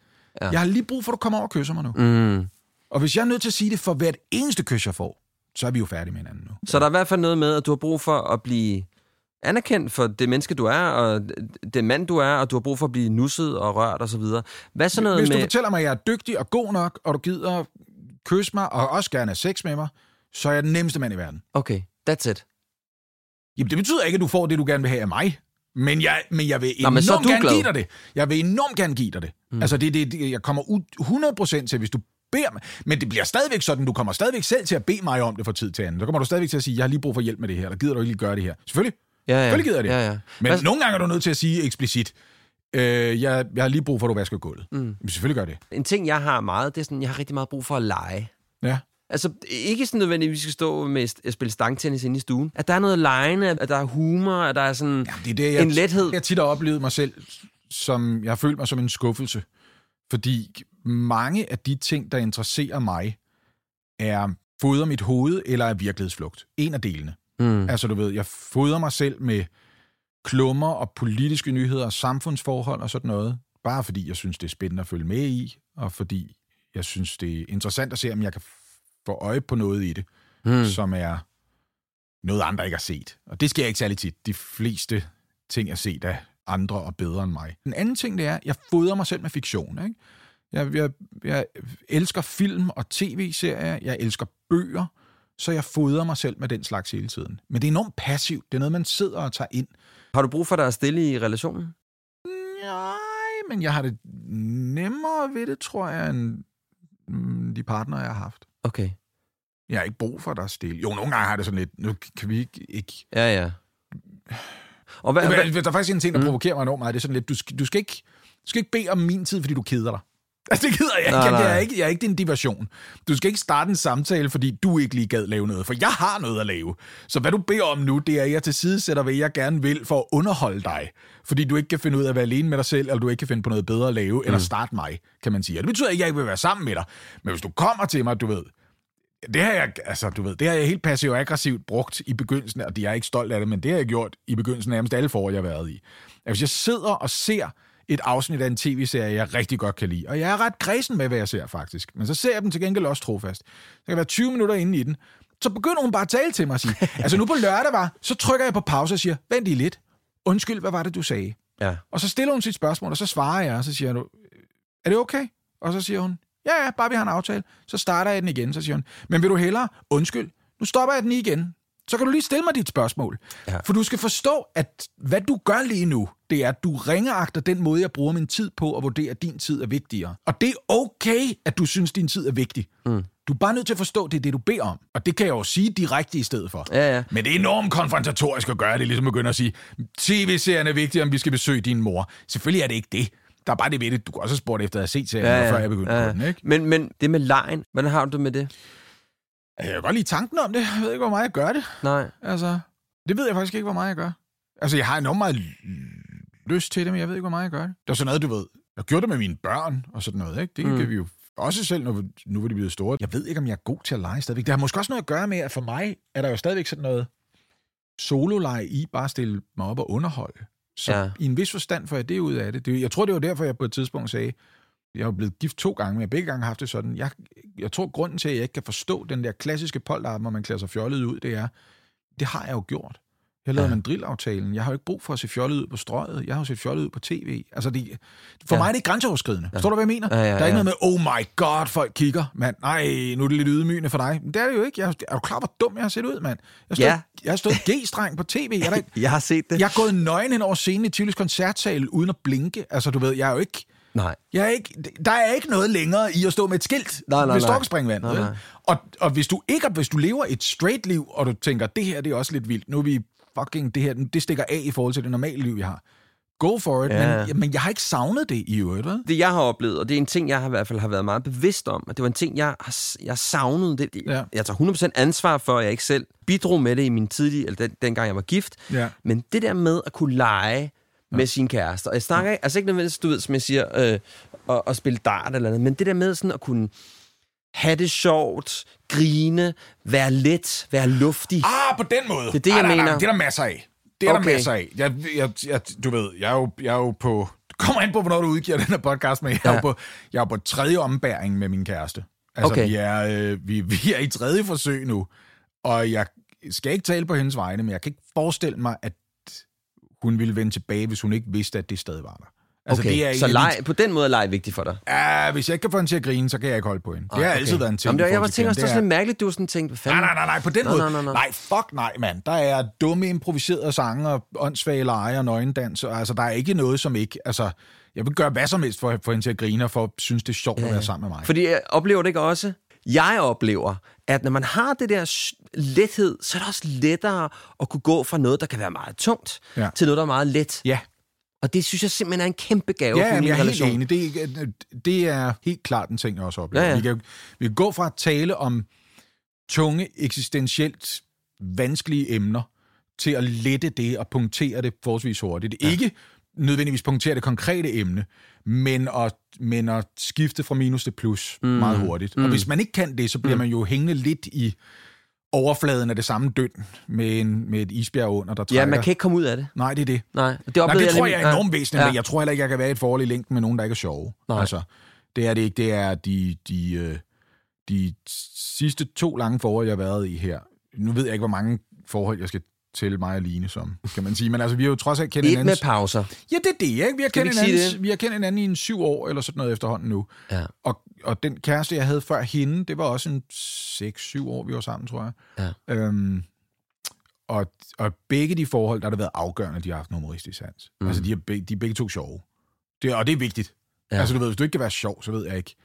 Ja. Jeg har lige brug for, at du kommer over og kysser mig nu. Mm. Og hvis jeg er nødt til at sige det for hvert eneste kys, jeg får, så er vi jo færdige med hinanden nu. Så der er i hvert fald noget med, at du har brug for at blive anerkendt for det menneske, du er, og det mand, du er, og du har brug for at blive nusset og rørt og så videre. Hvad så noget Hvis med... du fortæller mig, at jeg er dygtig og god nok, og du gider kysse mig, og også gerne have sex med mig, så er jeg den nemmeste mand i verden. Okay, that's it. Jamen, det betyder ikke, at du får det, du gerne vil have af mig. Men jeg, men jeg vil Nå, men enormt så er du gerne glad. give dig det. Jeg vil enormt gerne give dig det. Mm. Altså, det, det, det, jeg kommer ud 100% til, hvis du beder mig. Men det bliver stadigvæk sådan, du kommer stadigvæk selv til at bede mig om det fra tid til anden. Så kommer du stadigvæk til at sige, jeg har lige brug for hjælp med det her, eller gider du ikke lige gøre det her? Selvfølgelig. Ja, ja. Selvfølgelig gider jeg det. Ja, ja. Men Hvad- nogle gange er du nødt til at sige eksplicit, øh, jeg, jeg har lige brug for, at du vasker gulvet. Mm. Jamen, selvfølgelig gør det. En ting, jeg har meget, det er sådan, jeg har rigtig meget brug for at lege. Ja. Altså, ikke sådan nødvendigt, at vi skal stå med at spille stangtennis inde i stuen. At der er noget legende, at der er humor, at der er sådan Jamen, det er det, jeg, en lethed. Jeg tit har oplevet mig selv, som jeg har følt mig som en skuffelse. Fordi mange af de ting, der interesserer mig, er fodrer mit hoved eller er virkelighedsflugt. En af delene. Mm. Altså, du ved, jeg fodrer mig selv med klummer og politiske nyheder og samfundsforhold og sådan noget. Bare fordi jeg synes, det er spændende at følge med i, og fordi jeg synes, det er interessant at se, om jeg kan få øje på noget i det, Mm. som er noget, andre ikke har set. Og det sker ikke særlig tit. De fleste ting er set af andre og bedre end mig. Den anden ting, det er, jeg fodrer mig selv med fiktion. Ikke? Jeg, jeg, jeg elsker film og tv-serier. Jeg elsker bøger. Så jeg fodrer mig selv med den slags hele tiden. Men det er enormt passivt. Det er noget, man sidder og tager ind. Har du brug for dig at stille i relationen? Nej, men jeg har det nemmere ved det, tror jeg, end mm, de partnere, jeg har haft. Okay. Jeg har ikke brug for, at der er stille. Jo, nogle gange har det sådan lidt, nu kan vi ikke... ikke. Ja, ja. Og hvad, Der, hvad, der er faktisk en ting, der Mm. provokerer mig enormt meget. Det er sådan lidt, du skal, du skal, ikke, du skal ikke bede om min tid, fordi du keder dig. Altså, det gider jeg ikke. Nej, nej. jeg, er ikke. jeg er ikke din diversion. Du skal ikke starte en samtale, fordi du ikke lige gad lave noget. For jeg har noget at lave. Så hvad du beder om nu, det er, at jeg til side sætter, hvad jeg gerne vil for at underholde dig. Fordi du ikke kan finde ud af at være alene med dig selv, eller du ikke kan finde på noget bedre at lave, mm. eller starte mig, kan man sige. Og det betyder ikke, at jeg ikke vil være sammen med dig. Men hvis du kommer til mig, du ved, det har jeg, altså, du ved, det har jeg helt passivt og aggressivt brugt i begyndelsen, og jeg er ikke stolt af det, men det har jeg gjort i begyndelsen af nærmest alle forår, jeg har været i. At hvis jeg sidder og ser et afsnit af en tv-serie, jeg rigtig godt kan lide, og jeg er ret kredsen med, hvad jeg ser faktisk, men så ser jeg dem til gengæld også trofast. Så kan være 20 minutter inde i den, så begynder hun bare at tale til mig og sige, altså nu på lørdag var, så trykker jeg på pause og siger, vent lige lidt, undskyld, hvad var det, du sagde? ja. Og så stiller hun sit spørgsmål, og så svarer jeg, og så siger du, er det okay? Og så siger hun, ja, ja, bare vi har en aftale. Så starter jeg den igen, så siger hun, men vil du hellere, undskyld, nu stopper jeg den igen. Så kan du lige stille mig dit spørgsmål. Ja. For du skal forstå, at hvad du gør lige nu, det er, at du ringeagter den måde, jeg bruger min tid på, og vurderer, at din tid er vigtigere. Og det er okay, at du synes, din tid er vigtig. Mm. Du er bare nødt til at forstå, at det er det, du beder om. Og det kan jeg jo sige direkte i stedet for. Ja, ja. Men det er enormt konfrontatorisk at gøre det, ligesom at begynde at sige, tv-serien er vigtig, om vi skal besøge din mor. Selvfølgelig er det ikke det. Der er bare det ved det. Du kan også have spurgt efter at have set serien, ja, ja. før jeg begyndte ja, ja. på den, ikke? Men, men det med lejen, hvordan har du det med det? Jeg kan godt lide tanken om det. Jeg ved ikke, hvor meget jeg gør det. Nej. Altså, det ved jeg faktisk ikke, hvor meget jeg gør. Altså, jeg har enormt meget lyst til det, men jeg ved ikke, hvor meget jeg gør det. Det er sådan noget, du ved. Jeg gjorde det med mine børn og sådan noget, ikke? Det mm. kan vi jo også selv, nu, nu hvor de blevet store. Jeg ved ikke, om jeg er god til at lege stadigvæk. Det har måske også noget at gøre med, at for mig er der jo stadigvæk sådan noget solo i, bare at stille mig op og underholde. Så Ja. i en vis forstand får jeg det ud af det. det. Jeg tror, det var derfor, jeg på et tidspunkt sagde, jeg er blevet gift to gange, men jeg har begge gange haft det sådan. Jeg, jeg tror, grunden til, at jeg ikke kan forstå den der klassiske polterarm, hvor man klæder sig fjollet ud, det er, det har jeg jo gjort. Jeg lavede Ja. ja. mandrillaftalen. Jeg har jo ikke brug for at se fjollet ud på strøget. Jeg har jo set fjollet ud på tv. Altså, det, for Ja. ja. mig er det grænseoverskridende. Ja. Forstår du, hvad jeg mener? Ja, ja, Der er ja. ikke noget med, oh my god, folk kigger, mand. Nej, nu er det lidt ydmygende for dig. Men det er det jo ikke. Jeg, er du klar, hvor dum jeg har set ud, mand? Jeg har stået, Ja. jeg har stået G-streng på tv. Jeg, er ikke, Jeg har set det. jeg er gået nøgen hen over scenen i Tivolis koncertsal, uden at blinke. Altså, du ved, jeg er jo ikke... Nej. Jeg er ikke, der er ikke noget længere i at stå med et skilt Nej, nej, ved. Nej, nej. Og, og hvis du ikke hvis du lever et straight liv, og du tænker, det her det er også lidt vildt, nu er vi fucking, det her, det stikker af i forhold til det normale liv, vi har. Go for it, Ja. men, men jeg har ikke savnet det i øvrigt, vel? Det, jeg har oplevet, og det er en ting, jeg har i hvert fald har været meget bevidst om, at det var en ting, jeg har jeg savnede. Det, Ja. Jeg tager 100% ansvar for, at jeg ikke selv bidrog med det i min tidlige, eller den, dengang jeg var gift. Ja. Men det der med at kunne lege med sin kæreste. Og jeg snakker ikke, altså ikke nødvendigvis, du ved, som jeg siger, øh, at, at spille dart eller andet, men det der med sådan at kunne have det sjovt, grine, være let, være luftig. Ah, på den måde. Det er det, ah, jeg nej, nej, mener. det er der masser af. Det er okay. Der masser af. Jeg, jeg, jeg, du ved, jeg er jo, jeg er jo på... Kommer ind på, hvornår du udgiver den her podcast, men jeg er, Ja. jo, på, jeg er på tredje ombæring med min kæreste. Altså, Okay. vi, er, øh, vi, vi er i tredje forsøg nu, og jeg skal ikke tale på hendes vegne, men jeg kan ikke forestille mig, at hun ville vende tilbage, hvis hun ikke vidste, at det stadig var der. Altså, okay. det er så leg, på den måde er leg vigtig for dig. Ja, hvis jeg ikke kan få hende til at grine, så kan jeg ikke holde på hende. Det har Ah, altid været en ting. Jamen, det, jeg var tænkt også, det var sådan lidt mærkeligt, du sådan tænkt, hvad fanden? Nej, nej, nej, nej, på den Nej, måde. nej, nej, nej. nej, fuck nej, mand. Der er dumme improviserede sange og åndssvage lege og nøgendans. og Altså, der er ikke noget, som ikke... Altså, jeg vil gøre hvad som helst for at få hende til at grine, og for at synes, det er sjovt at være sammen med mig. Fordi jeg oplever det ikke også? Jeg oplever, at når man har det der lethed, så er det også lettere at kunne gå fra noget, der kan være meget tungt, Ja. til noget, der er meget let. Ja, Og det synes jeg simpelthen er en kæmpe gave ja for min jeg er relation. helt enig. Det, er- det er helt klart en ting, jeg også oplever. Ja, ja. Vi, kan, vi kan gå fra at tale om tunge, eksistentielt vanskelige emner, til at lette det og punktere det forholdsvis hurtigt. Ja. Ikke nødvendigvis punktere det konkrete emne, men at, men at skifte fra minus til plus mm. meget hurtigt. Mm. Og hvis man ikke kan det, så bliver mm. man jo hængende lidt i overfladen af det samme døn med, en, med et isbjerg under, der trækker. Ja, man kan ikke komme ud af det. Nej, det er det. Nej, det, Nej, det tror jeg er enormt væsentligt, ja. men jeg tror heller ikke, jeg kan være i et forhold i længden med nogen, der ikke er sjove. Nej. Altså, det er det ikke. Det er de, de, øh, de sidste to lange forhold, jeg har været i her. Nu ved jeg ikke, hvor mange forhold, jeg skal tælle mig og Line som, kan man sige. Men altså, vi har jo trods alt kendt Ikke med hinanden... pauser. Ja, det er det, ikke? Vi har, kendt hinanden, vi har kendt hinanden i en syv år, eller sådan noget efterhånden nu. Ja. Og, og den kæreste, jeg havde før hende, det var også en 6-7 år, vi var sammen, tror jeg. Ja. Øhm, og, og begge de forhold, der har det været afgørende, at de har haft en humoristisk sans. Mm. Altså, de er, de er begge to sjove. Det, og det er vigtigt. Ja. Altså, du ved, hvis du ikke kan være sjov, så ved jeg ikke,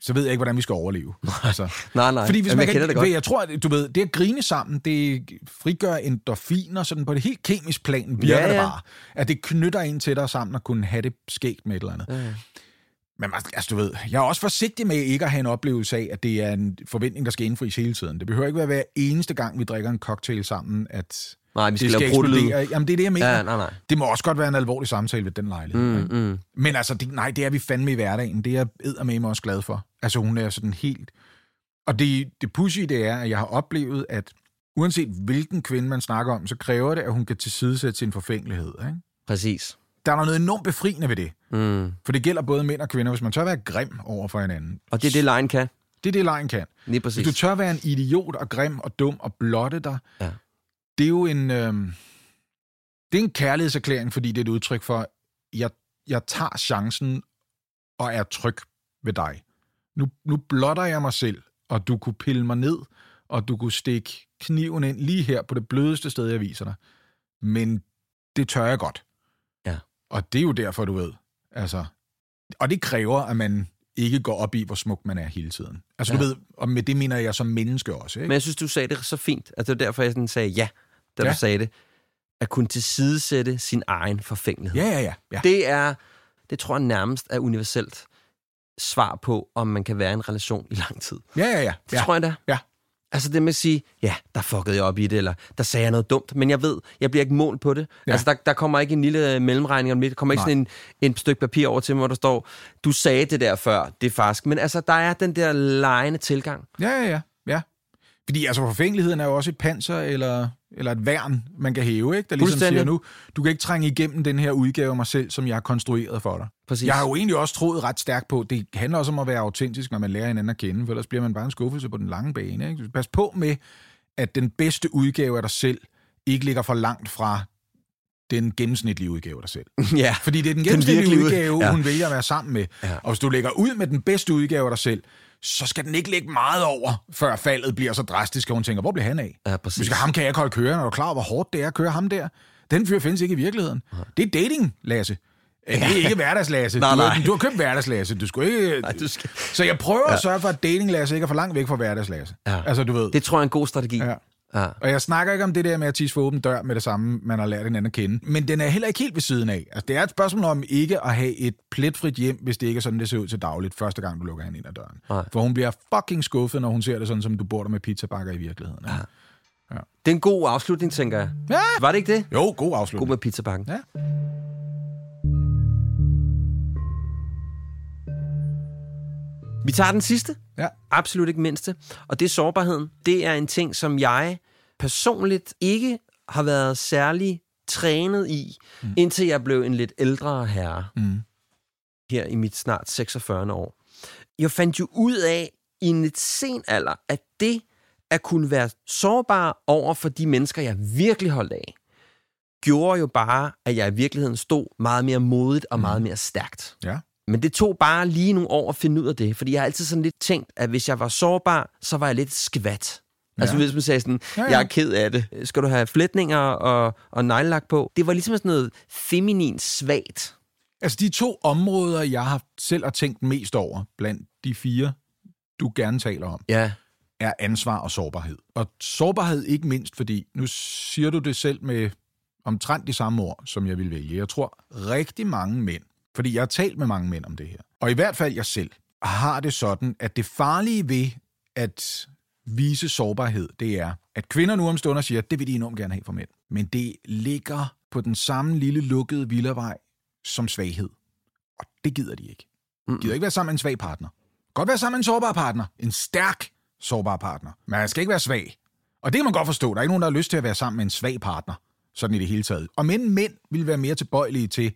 så ved jeg ikke, hvordan vi skal overleve. Altså, Nej, nej. fordi hvis Jamen, man jeg kender det kan, godt. jeg tror, at du ved, det at grine sammen, det frigør endorfiner, sådan på det helt kemisk plan virker Ja, ja, det bare. At det knytter en til dig sammen og kunne have det skægt med et eller andet. Ja, ja. Men man- altså, du ved, jeg er også forsigtig med ikke at have en oplevelse af, at det er en forventning, der skal indfries hele tiden. Det behøver ikke være hver eneste gang, vi drikker en cocktail sammen, at Nej, vi skal, det lave skal pruttelyd. eksplodere. Jamen, det er det, jeg mener. Ja, nej, nej. Det må også godt være en alvorlig samtale ved den lejlighed. Mm, mm. Men altså, det, nej, det er vi fandme i hverdagen. Det er jeg med mig også glad for. Altså, hun er sådan helt... Og det, det pussy, det er, at jeg har oplevet, at uanset hvilken kvinde man snakker om, så kræver det, at hun kan tilsidesætte sin forfængelighed. Ikke? Præcis. Der er noget enormt befriende ved det. Mm. For det gælder både mænd og kvinder, hvis man tør være grim over for hinanden. Og det er det, lejen kan. Det er det, lejen kan. Lige præcis. Hvis du tør være en idiot og grim og dum og blotte dig, Ja. Det er jo en, øh, det er en kærlighedserklæring, fordi det er et udtryk for, jeg, jeg tager chancen og er tryg ved dig. Nu, nu blotter jeg mig selv, og du kunne pille mig ned, og du kunne stikke kniven ind lige her på det blødeste sted, jeg viser dig. Men det tør jeg godt. Ja. Og det er jo derfor, du ved. Altså, og det kræver, at man ikke går op i, hvor smuk man er hele tiden. Altså, ja. du ved, og med det mener jeg som menneske også, ikke? Men jeg synes, du sagde det så fint. Altså, det var derfor, jeg sådan sagde ja, da Ja. du sagde det. At kunne tilsidesætte sin egen forfængelighed. Ja, ja, ja. ja. Det er, det tror jeg nærmest er universelt svar på, om man kan være i en relation i lang tid. Ja, ja, ja. Det ja. tror jeg da. Ja. Altså det med at sige, ja, der fuckede jeg op i det, eller der sagde jeg noget dumt, men jeg ved, jeg bliver ikke målt på det. Ja. Altså der, der kommer ikke en lille mellemregning om det, der kommer ikke Nej. sådan en, en stykke papir over til mig, hvor der står, du sagde det der før, det er faktisk. Men altså, der er den der lejende tilgang. Ja, ja, ja. ja. Fordi altså, forfængeligheden er jo også et panser eller, eller et værn, man kan hæve, ikke? Der ligesom siger nu, du kan ikke trænge igennem den her udgave af mig selv, som jeg har konstrueret for dig. Præcis. Jeg har jo egentlig også troet ret stærkt på, det handler også om at være autentisk, når man lærer hinanden at kende, for ellers bliver man bare en skuffelse på den lange bane. Ikke? Pas på med, at den bedste udgave af dig selv ikke ligger for langt fra den gennemsnitlige udgave af dig selv. ja. Fordi det er den Den gennemsnitlige ud- udgave, Ja. ja. hun vælger at være sammen med. Ja. Og hvis du lægger ud med den bedste udgave af dig selv, så skal den ikke ligge meget over, før faldet bliver så drastisk, og hun tænker, hvor bliver han af? Ja, præcis. Hvis ham kan jeg ikke holde kørende, og du er klar hvor hårdt det er at køre ham der. Den fyr findes ikke i virkeligheden. Det er dating, Lasse. Ja. Det er ikke hverdagslasse. Nej, du, nej. har- du har købt hverdagslasse. Du skulle ikke... Nej, du skal... Så jeg prøver ja. at sørge for, at datinglasse ikke er for langt væk fra hverdagslasse. Ja. Altså, du ved. Det tror jeg er en god strategi. Ja. Ja. Og jeg snakker ikke om det der med at tisse for åben dør med det samme, man har lært hinanden at kende. Men den er heller ikke helt ved siden af. Altså, det er et spørgsmål om ikke at have et pletfrit hjem, hvis det ikke er sådan, det ser ud til dagligt, første gang du lukker hende ind ad døren. Nej. For hun bliver fucking skuffet, når hun ser det sådan, som du bor der med pizzabakker i virkeligheden. Ja. Det er en god afslutning, tænker jeg. Ja. Var det ikke det? Jo, god God afslutning. med pizzabakken. Ja. Vi tager den sidste. Ja. Absolut ikke mindste. Og det er sårbarheden. Det er en ting, som jeg personligt ikke har været særlig trænet i, mm. indtil jeg blev en lidt ældre herre. Mm. Her i mit snart 46. år. Jeg fandt jo ud af i en lidt sen alder, at det at kunne være sårbar over for de mennesker, jeg virkelig holdt af, gjorde jo bare, at jeg i virkeligheden stod meget mere modigt og meget mere stærkt. Ja. Men det tog bare lige nogle år at finde ud af det, fordi jeg har altid sådan lidt tænkt, at hvis jeg var sårbar, så var jeg lidt skvat. Ja. Altså hvis man sagde sådan, ja, ja. jeg er ked af det. Skal du have flætninger og, og neglelak på? Det var ligesom sådan noget feminin svagt. Altså de to områder, jeg har selv har tænkt mest over, blandt de fire, du gerne taler om, ja. er ansvar og sårbarhed. Og sårbarhed ikke mindst, fordi nu siger du det selv med omtrent de samme ord, som jeg vil vælge. Jeg tror rigtig mange mænd, fordi jeg har talt med mange mænd om det her, og i hvert fald jeg selv, har det sådan, at det farlige ved at vise sårbarhed, det er, at kvinder nu om stunder siger, at det vil de enormt gerne have for mænd. Men det ligger på den samme lille lukkede villavej som svaghed. Og det gider de ikke. De gider ikke være sammen med en svag partner. Godt være sammen med en sårbar partner. En stærk sårbar partner. Men han skal ikke være svag. Og det kan man godt forstå. Der er ikke nogen, der har lyst til at være sammen med en svag partner. Sådan i det hele taget. Og men mænd vil være mere tilbøjelige til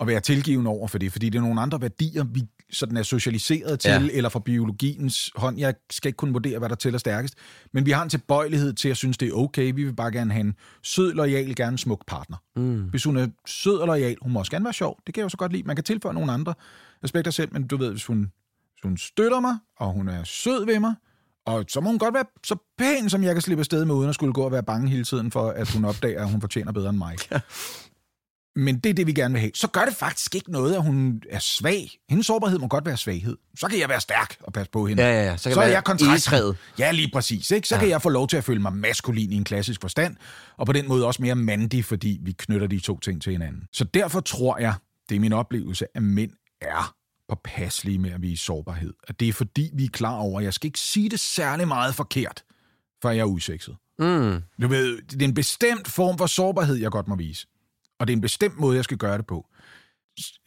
at være tilgivende over for det, fordi det er nogle andre værdier, vi sådan er socialiseret til, ja. eller fra biologiens hånd. Jeg skal ikke kunne vurdere, hvad der tæller stærkest, men vi har en tilbøjelighed til at synes, det er okay. Vi vil bare gerne have en sød, lojal, gerne smuk partner. Mm. Hvis hun er sød og lojal, hun må også gerne være sjov. Det kan jeg jo så godt lide. Man kan tilføje nogle andre aspekter selv, men du ved, hvis hun, hvis hun støtter mig, og hun er sød ved mig, og så må hun godt være så pæn, som jeg kan slippe afsted med, uden at skulle gå og være bange hele tiden for, at hun opdager, at hun fortjener bedre end mig. Ja. Men det er det, vi gerne vil have. Så gør det faktisk ikke noget, at hun er svag. Hendes sårbarhed må godt være svaghed. Så kan jeg være stærk og passe på hende. Ja, ja, ja. Så, kan så er jeg kontrast. egetræet. Ja, lige præcis. Ikke? Så ja. kan jeg få lov til at føle mig maskulin i en klassisk forstand, og på den måde også mere mandig, fordi vi knytter de to ting til hinanden. Så derfor tror jeg, det er min oplevelse, at mænd er påpasselige med at vise sårbarhed. At det er fordi, vi er klar over, at jeg skal ikke sige det særlig meget forkert, før jeg er udsekset. Mm. Du ved, det er en bestemt form for sårbarhed, jeg godt må vise. Og det er en bestemt måde, jeg skal gøre det på.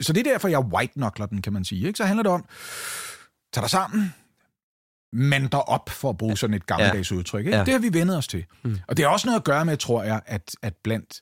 Så det er derfor, jeg white den, kan man sige. Ikke? Så handler det om, tag dig sammen, mand dig op, for at bruge sådan et gammeldags ja. udtryk. Ikke? Ja. Det har vi vendet os til. Mm. Og det har også noget at gøre med, tror jeg, at, at blandt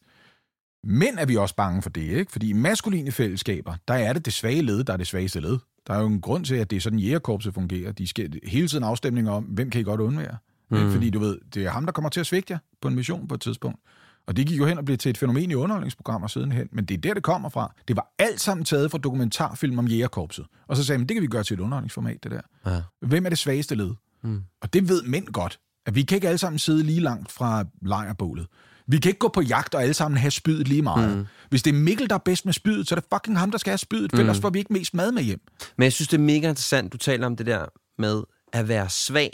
mænd er vi også bange for det. Ikke? Fordi i maskuline fællesskaber, der er det det svage led, der er det svageste led. Der er jo en grund til, at det er sådan, jægerkorpset fungerer. De skal hele tiden afstemninger om, hvem kan I godt undvære? Mm. Fordi du ved, det er ham, der kommer til at svigte jer på en mission på et tidspunkt. Og det gik jo hen og blev til et fænomen i underholdningsprogrammer sidenhen. Men det er der, det kommer fra. Det var alt sammen taget fra dokumentarfilm om jægerkorpset. Og så sagde man, det kan vi gøre til et underholdningsformat, det der. Ja. Hvem er det svageste led? Mm. Og det ved mænd godt. At vi kan ikke alle sammen sidde lige langt fra lejrbålet. Vi kan ikke gå på jagt og alle sammen have spydet lige meget. Mm. Hvis det er Mikkel, der er bedst med spydet, så er det fucking ham, der skal have spydet, for Mm. ellers får vi ikke mest mad med hjem. Men jeg synes, det er mega interessant, du taler om det der med at være svag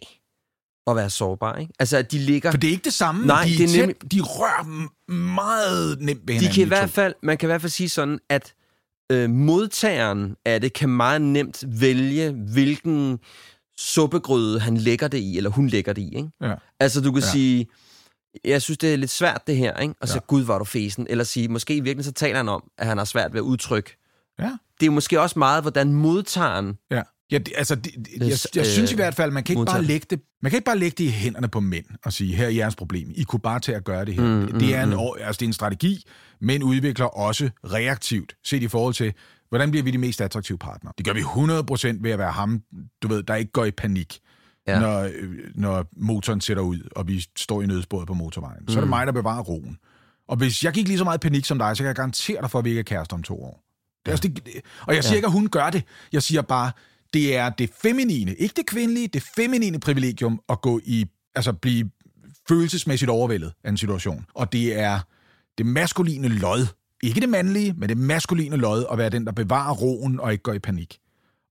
og være sårbar. Ikke? Altså, at de ligger... For det er ikke det samme. Nej, de, det er tæt, nemlig- de rører meget nemt ved De hinanden. kan i de hvert fald, man kan i hvert fald sige sådan, at øh, modtageren af det kan meget nemt vælge, hvilken suppegryde han lægger det i, eller hun lægger det i. Ikke? Ja. Altså, du kan Ja. sige, jeg synes, det er lidt svært det her, ikke? og så, Ja. gud, var du fesen. Eller sige, måske i virkeligheden, så taler han om, at han har svært ved at udtrykke. Ja. Det er måske også meget, hvordan modtageren... Ja. Ja, det, altså, det, det, jeg, Øh, jeg synes i øh, hvert fald, man kan ikke bare lægge det, man kan ikke bare lægge det i hænderne på mænd og sige, her er jeres problem. I kunne bare til at gøre det her. Mm, det, er en, mm, altså, det er en strategi, men udvikler også reaktivt, set i forhold til, hvordan bliver vi de mest attraktive partnere. Det gør vi 100% ved at være ham, du ved, der ikke går i panik, ja. Ja. når, øh, når motoren sætter ud, og vi står i nødsporet på motorvejen. Så er det Mm. mig, der bevarer roen. Og hvis jeg gik lige så meget panik som dig, så kan jeg garantere dig for, at vi ikke er kærester om to år. Det er også det, og jeg siger Ja. ikke, at hun gør det. Jeg siger bare, det er det feminine, ikke det kvindelige, det feminine privilegium at gå i, altså blive følelsesmæssigt overvældet af en situation. Og det er det maskuline lod, ikke det mandlige, men det maskuline lod at være den, der bevarer roen og ikke går i panik.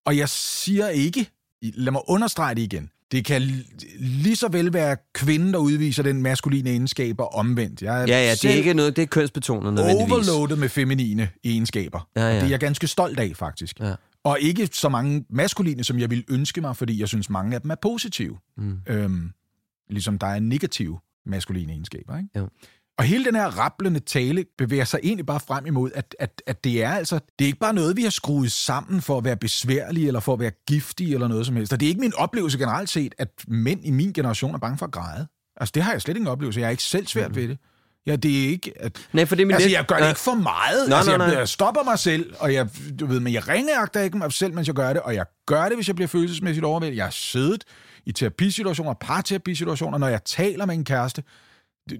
Og jeg siger ikke, lad mig understrege det igen, det kan li- lige så vel være kvinden, der udviser den maskuline egenskaber omvendt. Jeg Ja, ja, det er ikke noget, det er kønsbetonet nødvendigvis. overloadet med feminine egenskaber. Ja, ja. Det er jeg ganske stolt af, faktisk. Ja. Og ikke så mange maskuline, som jeg ville ønske mig, fordi jeg synes, mange af dem er positive. Mm. Øhm, ligesom der er negative maskuline egenskaber. Ikke? Jo. Og hele den her rapplende tale bevæger sig egentlig bare frem imod, at, at, at det er altså, det er ikke bare noget, vi har skruet sammen for at være besværlige, eller for at være giftige, eller noget som helst. Og det er ikke min oplevelse generelt set, at mænd i min generation er bange for at græde. Altså, det har jeg slet ikke en oplevelse. Jeg er ikke selv svært mm. ved det. Ja, det er ikke... At, nej, for det er min altså, net... jeg gør det ikke for meget. Nej, altså, nej, nej. Jeg, jeg stopper mig selv, og jeg, du ved, men jeg ringeagter ikke mig selv, mens jeg gør det, og jeg gør det, hvis jeg bliver følelsesmæssigt overvældet. Jeg har siddet i terapisituationer, parterapisituationer, når jeg taler med en kæreste.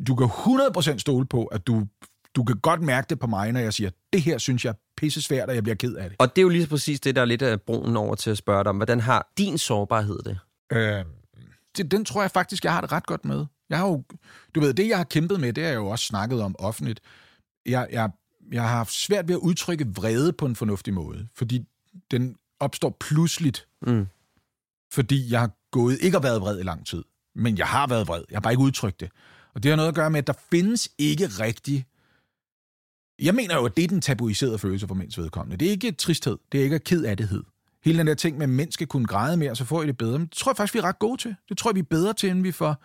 Du kan 100% stole på, at du, du kan godt mærke det på mig, når jeg siger, det her synes jeg er pisse svært, og jeg bliver ked af det. Og det er jo lige præcis det, der er lidt af broen over til at spørge dig om. Hvordan har din sårbarhed det? Øh, det, den tror jeg faktisk, jeg har det ret godt med. Jeg har jo, du ved, det jeg har kæmpet med, det har jeg jo også snakket om offentligt. Jeg, jeg, jeg har haft svært ved at udtrykke vrede på en fornuftig måde, fordi den opstår pludseligt, Mm. fordi jeg har gået, ikke har været vred i lang tid, men jeg har været vred. Jeg har bare ikke udtrykt det. Og det har noget at gøre med, at der findes ikke rigtig... Jeg mener jo, at det er den tabuiserede følelse for mænds vedkommende. Det er ikke tristhed, det er ikke ked af det. Hele den der ting med, at mænd skal kunne græde mere, så får I det bedre. Men det tror jeg faktisk, vi er ret gode til. Det tror jeg, vi er bedre til, end vi får,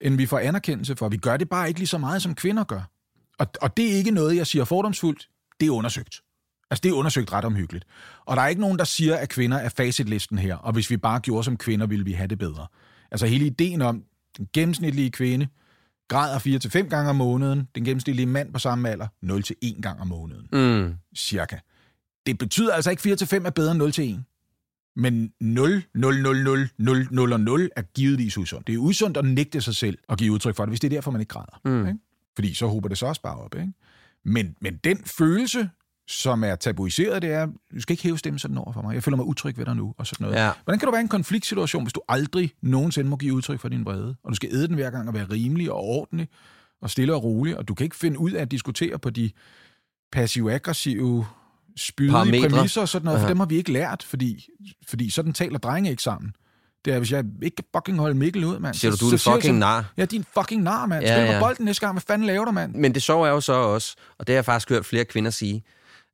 end vi får anerkendelse for. Vi gør det bare ikke lige så meget, som kvinder gør. Og, og det er ikke noget, jeg siger fordomsfuldt. Det er undersøgt. Altså, det er undersøgt ret omhyggeligt. Og der er ikke nogen, der siger, at kvinder er facitlisten her, og hvis vi bare gjorde som kvinder, ville vi have det bedre. Altså, hele ideen om, den gennemsnitlige kvinde græder 4-5 gange om måneden, den gennemsnitlige mand på samme alder 0-1 gang om måneden. Mm. Cirka. Det betyder altså ikke 4-5 er bedre end 0-1. Men 0, 0, 0, 0, 0, 0 og 0 er givetvis usundt. Det er usundt at nægte sig selv og give udtryk for det, hvis det er derfor, man ikke græder. Mm. Ikke? Fordi så håber det så også bare op. Ikke? Men, men den følelse, som er tabuiseret, det er, du skal ikke hæve stemmen sådan over for mig. Jeg føler mig utryg ved dig nu, og sådan noget. Ja. Hvordan kan du være i en konfliktsituation, hvis du aldrig nogensinde må give udtryk for din vrede, og du skal æde den hver gang og være rimelig og ordentlig, og stille og rolig, og du kan ikke finde ud af at diskutere på de passiv-aggressive, spydige Parametre. præmisser og sådan noget, for Aha. dem har vi ikke lært, fordi, fordi sådan taler drenge ikke sammen. Det er, hvis jeg ikke kan fucking holde Mikkel ud, mand. Siger du, du er så en fucking nar? Ja, din fucking nar, mand. Ja, Spil ja, ja. bolden næste gang. Hvad fanden laver du, mand? Men det sjove er jo så også, og det har jeg faktisk hørt flere kvinder sige,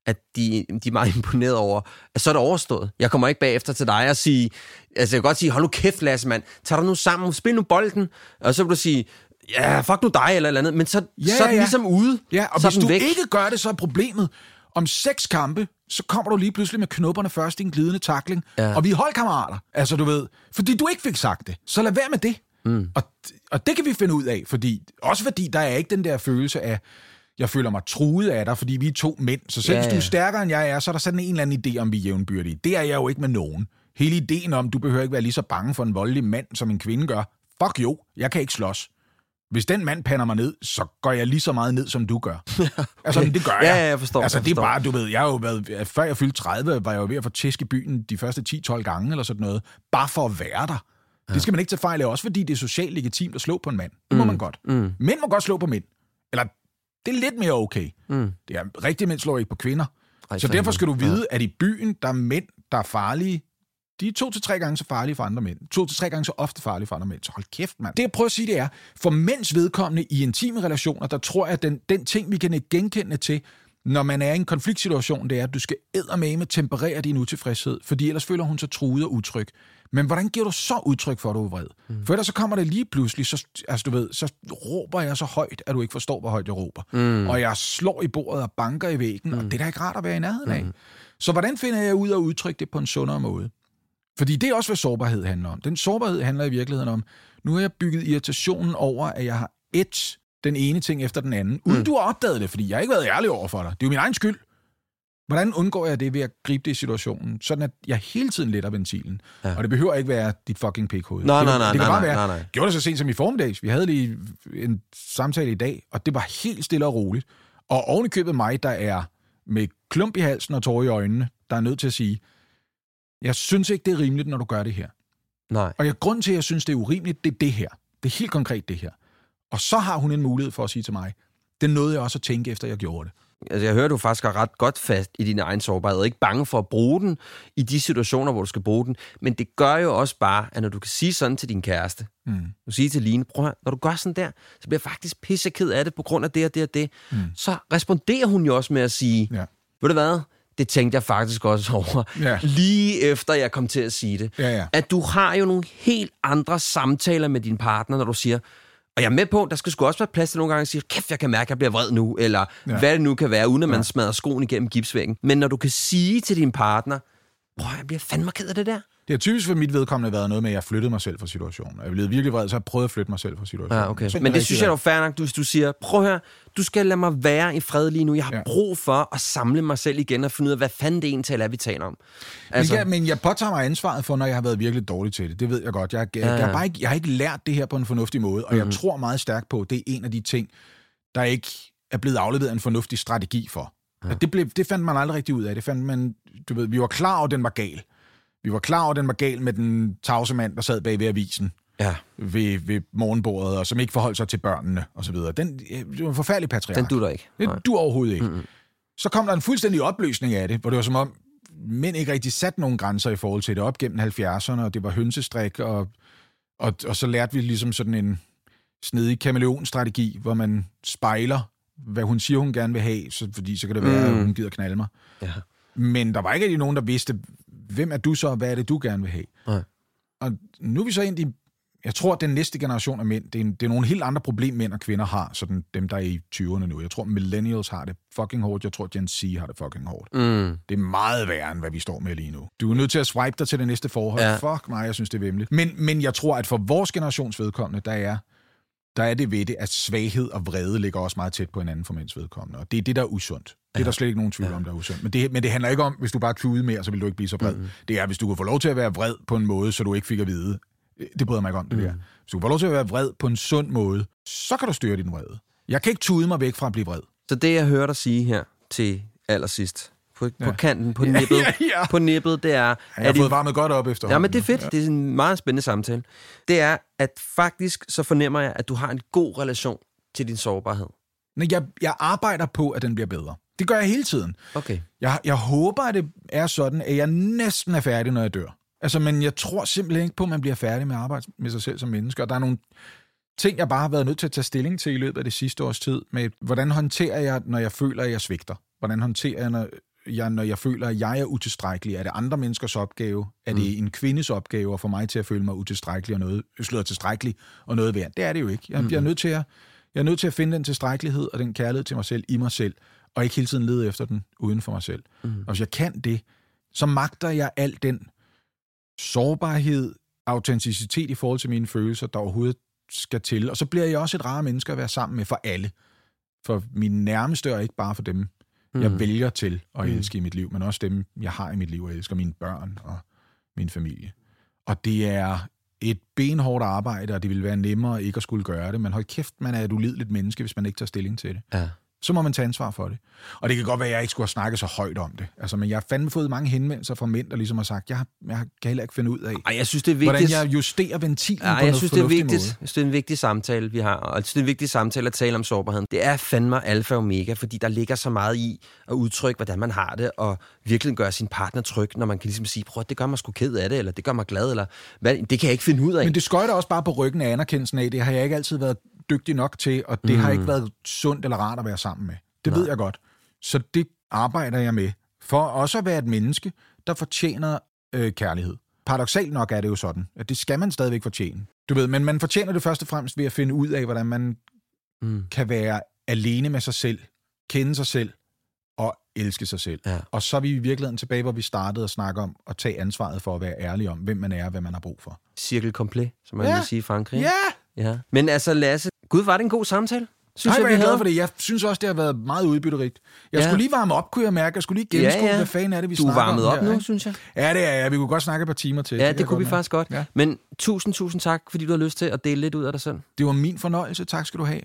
at de, de er meget imponeret over, at så er det overstået. Jeg kommer ikke bagefter til dig og sige, altså jeg kan godt sige, hold nu kæft, Lasse, mand. Tag dig nu sammen, spil nu bolden. Og så vil du sige, ja, fuck nu dig, eller eller andet. Men så, Ja, så er den ja. ligesom ude. Ja, og så hvis du væk. ikke gør det, så er problemet, om seks kampe, så kommer du lige pludselig med knopperne først i en glidende takling, Ja. og vi er holdkammerater, altså du ved, fordi du ikke fik sagt det. Så lad være med det. Mm. Og, og det kan vi finde ud af, fordi, også fordi der er ikke den der følelse af, jeg føler mig truet af dig, fordi vi er to mænd. Så selv Ja, ja, hvis du er stærkere end jeg er, så er der sådan en eller anden idé om, vi er jævnbyrdige. Det er jeg jo ikke med nogen. Hele ideen om, du behøver ikke være lige så bange for en voldelig mand, som en kvinde gør. Fuck jo, jeg kan ikke slås. Hvis den mand pander mig ned, så går jeg lige så meget ned, som du gør. Altså, men det gør jeg. Ja, ja, jeg forstår, Altså, jeg det er bare, du ved, jeg har jo været, før jeg fyldte 30, var jeg jo ved at få tæsk i byen de første 10-12 gange, eller sådan noget, bare for at være der. Ja. Det skal man ikke tage fejl af, også fordi det er socialt legitimt at slå på en mand. Det må man godt. Mm. Mænd må godt slå på mænd. Eller, det er lidt mere okay. Mm. Det er, rigtige mænd slår ikke på kvinder. Ej, så for derfor skal du vide, at i byen, der er mænd, der er farlige. De er to til tre gange så farlige for andre mænd. To til tre gange så ofte farlige for andre mænd. Så hold kæft, mand. Det jeg prøver at sige, det er, for mænds vedkommende i intime relationer, der tror jeg, at den, den ting, vi kan genkende til, når man er i en konfliktsituation, det er, at du skal eddermame temperere din utilfredshed, fordi ellers føler hun sig truet og utryg. Men hvordan giver du så udtryk for, at du er vred? Mm. For ellers så kommer det lige pludselig, så, altså du ved, så råber jeg så højt, at du ikke forstår, hvor højt jeg råber. Mm. Og jeg slår i bordet og banker i væggen, mm. og det er da ikke rart at være i nærheden af. Så hvordan finder jeg ud af at udtrykke det på en sundere måde? Fordi det er også, hvad sårbarhed handler om. Den sårbarhed handler i virkeligheden om, nu har jeg bygget irritationen over, at jeg har et den ene ting efter den anden, uden mm. du har opdaget det, fordi jeg har ikke været ærlig over for dig. Det er jo min egen skyld. Hvordan undgår jeg det ved at gribe det i situationen, sådan at jeg hele tiden letter ventilen? Ja. Og det behøver ikke være dit fucking pikhoved. Nej, nej, nej, det kan nej, bare nej, være, nej, nej. Gjorde det så sent som i formiddags. Vi havde lige en samtale i dag, og det var helt stille og roligt. Og oven i købet mig, der er med klump i halsen og tårer i øjnene, der er nødt til at sige, jeg synes ikke, det er rimeligt, når du gør det her. Nej. Og jeg, grunden til, at jeg synes, det er urimeligt, det er det her. Det er helt konkret det her. Og så har hun en mulighed for at sige til mig, det nåede jeg også at tænke, efter jeg gjorde det. Altså, jeg hører, du faktisk er ret godt fast i din egen sårbarhed, ikke bange for at bruge den i de situationer, hvor du skal bruge den. Men det gør jo også bare, at når du kan sige sådan til din kæreste, Mm. du siger til Line, prøv at når du gør sådan der, så bliver jeg faktisk pisseked af det på grund af det og det og det. Mm. Så responderer hun jo også med at sige, Ja. ved du hvad, det tænkte jeg faktisk også over, Ja. lige efter jeg kom til at sige det. Ja, ja. At du har jo nogle helt andre samtaler med din partner, når du siger, Og jeg er med på, der skal sgu også være plads til nogle gange at sige, kæft, jeg kan mærke, at jeg bliver vred nu, eller Ja. hvad det nu kan være, uden at man Ja. smadrer skoen igennem gipsvæggen. Men når du kan sige til din partner, prøv, jeg bliver fandme ked af det der. Det har typisk for mit vedkommende været noget med, at jeg flyttede mig selv fra situationen. Jeg blevet virkelig vred, så jeg prøvet at flytte mig selv fra situationen. Ja, okay. Men det synes jeg er fair nok, hvis du siger, prøv her, du skal lade mig være i fred lige nu. Jeg har Ja. brug for at samle mig selv igen og finde ud af, hvad fanden det egentlig er, vi taler om. Altså, men, jeg, men jeg påtager mig ansvaret for, når jeg har været virkelig dårlig til det. Det ved jeg godt. Jeg, jeg, Ja, jeg, har, bare ikke, jeg har ikke lært det her på en fornuftig måde, og Mhm. jeg tror meget stærkt på, at det er en af de ting, der ikke er blevet afleveret en fornuftig strategi for. Ja. Det, blev, det fandt man aldrig rigtig ud af. Det fandt man, du ved, vi var klar over, at den var gal. Vi var klar over, at den var gal med den tavse mand, der sad bag ved avisen Ja, ved, ved morgenbordet, og som ikke forholdt sig til børnene osv. Den, øh, det var en forfærdelig patriark. den dutter ikke. Nej. Det du overhovedet ikke. Mm-hmm. Så kom der en fuldstændig opløsning af det, hvor det var som om, mænd ikke rigtig satte nogen grænser i forhold til det op gennem 70'erne, og det var hønsestrik, og, og, og så lærte vi ligesom sådan en snedig kameleonstrategi, hvor man spejler, hvad hun siger, hun gerne vil have, så, fordi så kan det være, Mm. at hun gider knalde mig. Ja. Men der var ikke rigtig nogen, der vidste, hvem er du så, og hvad er det, du gerne vil have? Nej. Og nu er vi så egentlig, jeg tror, at den næste generation af mænd, det er, det er nogle helt andre problemer, mænd og kvinder har, sådan dem, der er i 20'erne nu. Jeg tror, millennials har det fucking hårdt. Jeg tror, Gen Z har det fucking hårdt. Mm. Det er meget værre, end hvad vi står med lige nu. Du er nødt til at swipe dig til det næste forhold. Ja. Fuck mig, jeg synes, det er vemmeligt. Men, men jeg tror, at for vores generations vedkommende, der er, der er det ved det, at svaghed og vrede ligger også meget tæt på hinanden for mænds vedkommende. Og det er det, der er usundt. Det er der slet ikke nogen tvivl om, der er usundt. Men det, men det handler ikke om, hvis du bare tude mere, så vil du ikke blive så vred. Mm. Det er, hvis du kan få lov til at være vred på en måde, så du ikke fik at vide. Det bryder mig ikke om, det mm. der. Hvis du kan få lov til at være vred på en sund måde, så kan du styre din vrede. Jeg kan ikke tude mig væk fra at blive vred. Så det, jeg hører dig sige her til allersidst, på, ja. på kanten, på Ja, nippet, ja, ja. på nippet, det er... Jeg har fået I- varmet godt op efter. Ja, men det er fedt. Ja. Det er en meget spændende samtale. Det er, at faktisk så fornemmer jeg, at du har en god relation til din sårbarhed. Men jeg, jeg arbejder på, at den bliver bedre. Det gør jeg hele tiden. Okay. Jeg, jeg håber, at det er sådan, at jeg næsten er færdig, når jeg dør. Altså, men jeg tror simpelthen ikke på, at man bliver færdig med at arbejde med sig selv som menneske. Og der er nogle ting, jeg bare har været nødt til at tage stilling til i løbet af det sidste års tid. Med, hvordan håndterer jeg, når jeg føler, at jeg svigter? Hvordan håndterer jeg, når jeg, når jeg føler, at jeg er utilstrækkelig? Er det andre menneskers opgave? Er det en kvindes opgave at få mig til at føle mig utilstrækkelig og noget, slået tilstrækkelig og noget værd? Det er det jo ikke. Jeg, jeg, er nødt til at, jeg er nødt til at finde den tilstrækkelighed og den kærlighed til mig selv i mig selv, og ikke hele tiden lede efter den uden for mig selv. Mm. Og hvis jeg kan det, så magter jeg al den sårbarhed, autenticitet i forhold til mine følelser, der overhovedet skal til. Og så bliver jeg også et rare menneske at være sammen med for alle. For mine nærmeste, og ikke bare for dem, mm. jeg vælger til at elske i mit liv, men også dem, jeg har i mit liv, og elsker mine børn og min familie. Og det er et benhårdt arbejde, og det vil være nemmere ikke at skulle gøre det, men hold kæft, man er et ulideligt menneske, hvis man ikke tager stilling til det. Ja. Så må man tage ansvar for det. Og det kan godt være, at jeg ikke skulle have snakket så højt om det. Altså, men jeg har fandme fået mange henvendelser fra mænd, der ligesom har sagt, jeg, jeg kan heller ikke finde ud af, Ej, jeg synes, det er vigtigt. hvordan jeg justerer ventilen Ej, på jeg noget synes, det er vigtigt. måde. Jeg synes, det er en vigtig samtale, vi har. Og jeg synes, det er en vigtig samtale at tale om sårbarheden. Det er fandme alfa og omega, fordi der ligger så meget i at udtrykke, hvordan man har det, og virkelig gøre sin partner tryg, når man kan ligesom sige, prøv det gør mig sgu ked af det, eller det gør mig glad, eller hvad, det kan jeg ikke finde ud af. Men det skøjter også bare på ryggen af anerkendelsen af, det har jeg ikke altid været dygtig nok til, og det mm. har ikke været sundt eller rart at være sammen med. Det Nej. ved jeg godt. Så det arbejder jeg med, for også at være et menneske, der fortjener øh, kærlighed. Paradoxalt nok er det jo sådan, at det skal man stadigvæk fortjene. Du ved, men man fortjener det først og fremmest ved at finde ud af, hvordan man Mm. kan være alene med sig selv, kende sig selv og elske sig selv. Ja. Og så er vi i virkeligheden tilbage, hvor vi startede at snakke om at tage ansvaret for at være ærlig om, hvem man er og hvad man har brug for. Cirkel komplet, som man Ja. vil sige i Frankrig. Ja! Ja! Men altså, Lasse, gud, var det en god samtale? Synes Nej, jeg, vi er jeg glad havde. for det. Jeg synes også, det har været meget udbytterigt. Jeg Ja. skulle lige varme op, kunne jeg mærke. Jeg skulle lige gennemskue, ja, ja. hvad fanden er det, vi Du er snakker varmet om op her, nu, ikke? synes jeg. Ja, det er jeg. Vi kunne godt snakke et par timer til. Ja, det, jeg kunne vi mærke. faktisk godt. Ja. Men tusind, tusind tak, fordi du har lyst til at dele lidt ud af dig selv. Det var min fornøjelse. Tak skal du have.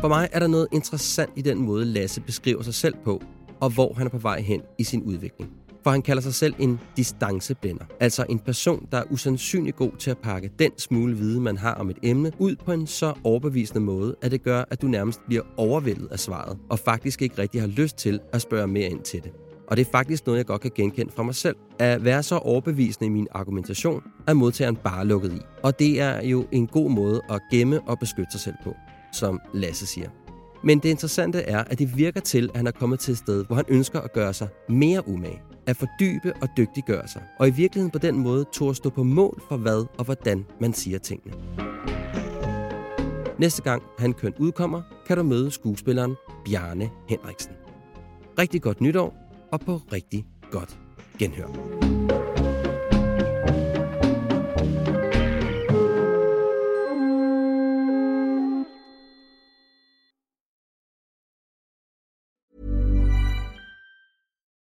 For mig er der noget interessant i den måde, Lasse beskriver sig selv på, og hvor han er på vej hen i sin udvikling. For han kalder sig selv en distanceblænder. Altså en person, der er usandsynlig god til at pakke den smule viden, man har om et emne, ud på en så overbevisende måde, at det gør, at du nærmest bliver overvældet af svaret, og faktisk ikke rigtig har lyst til at spørge mere ind til det. Og det er faktisk noget, jeg godt kan genkende fra mig selv. At være så overbevisende i min argumentation, er modtageren bare lukket i. Og det er jo en god måde at gemme og beskytte sig selv på, som Lasse siger. Men det interessante er, at det virker til, at han er kommet til et sted, hvor han ønsker at gøre sig mere umage. At fordybe og dygtiggøre sig. Og i virkeligheden på den måde tog at stå på mål for hvad og hvordan man siger tingene. Næste gang han køn udkommer, kan du møde skuespilleren Bjarne Henriksen. Rigtig godt nytår, og på rigtig godt genhør.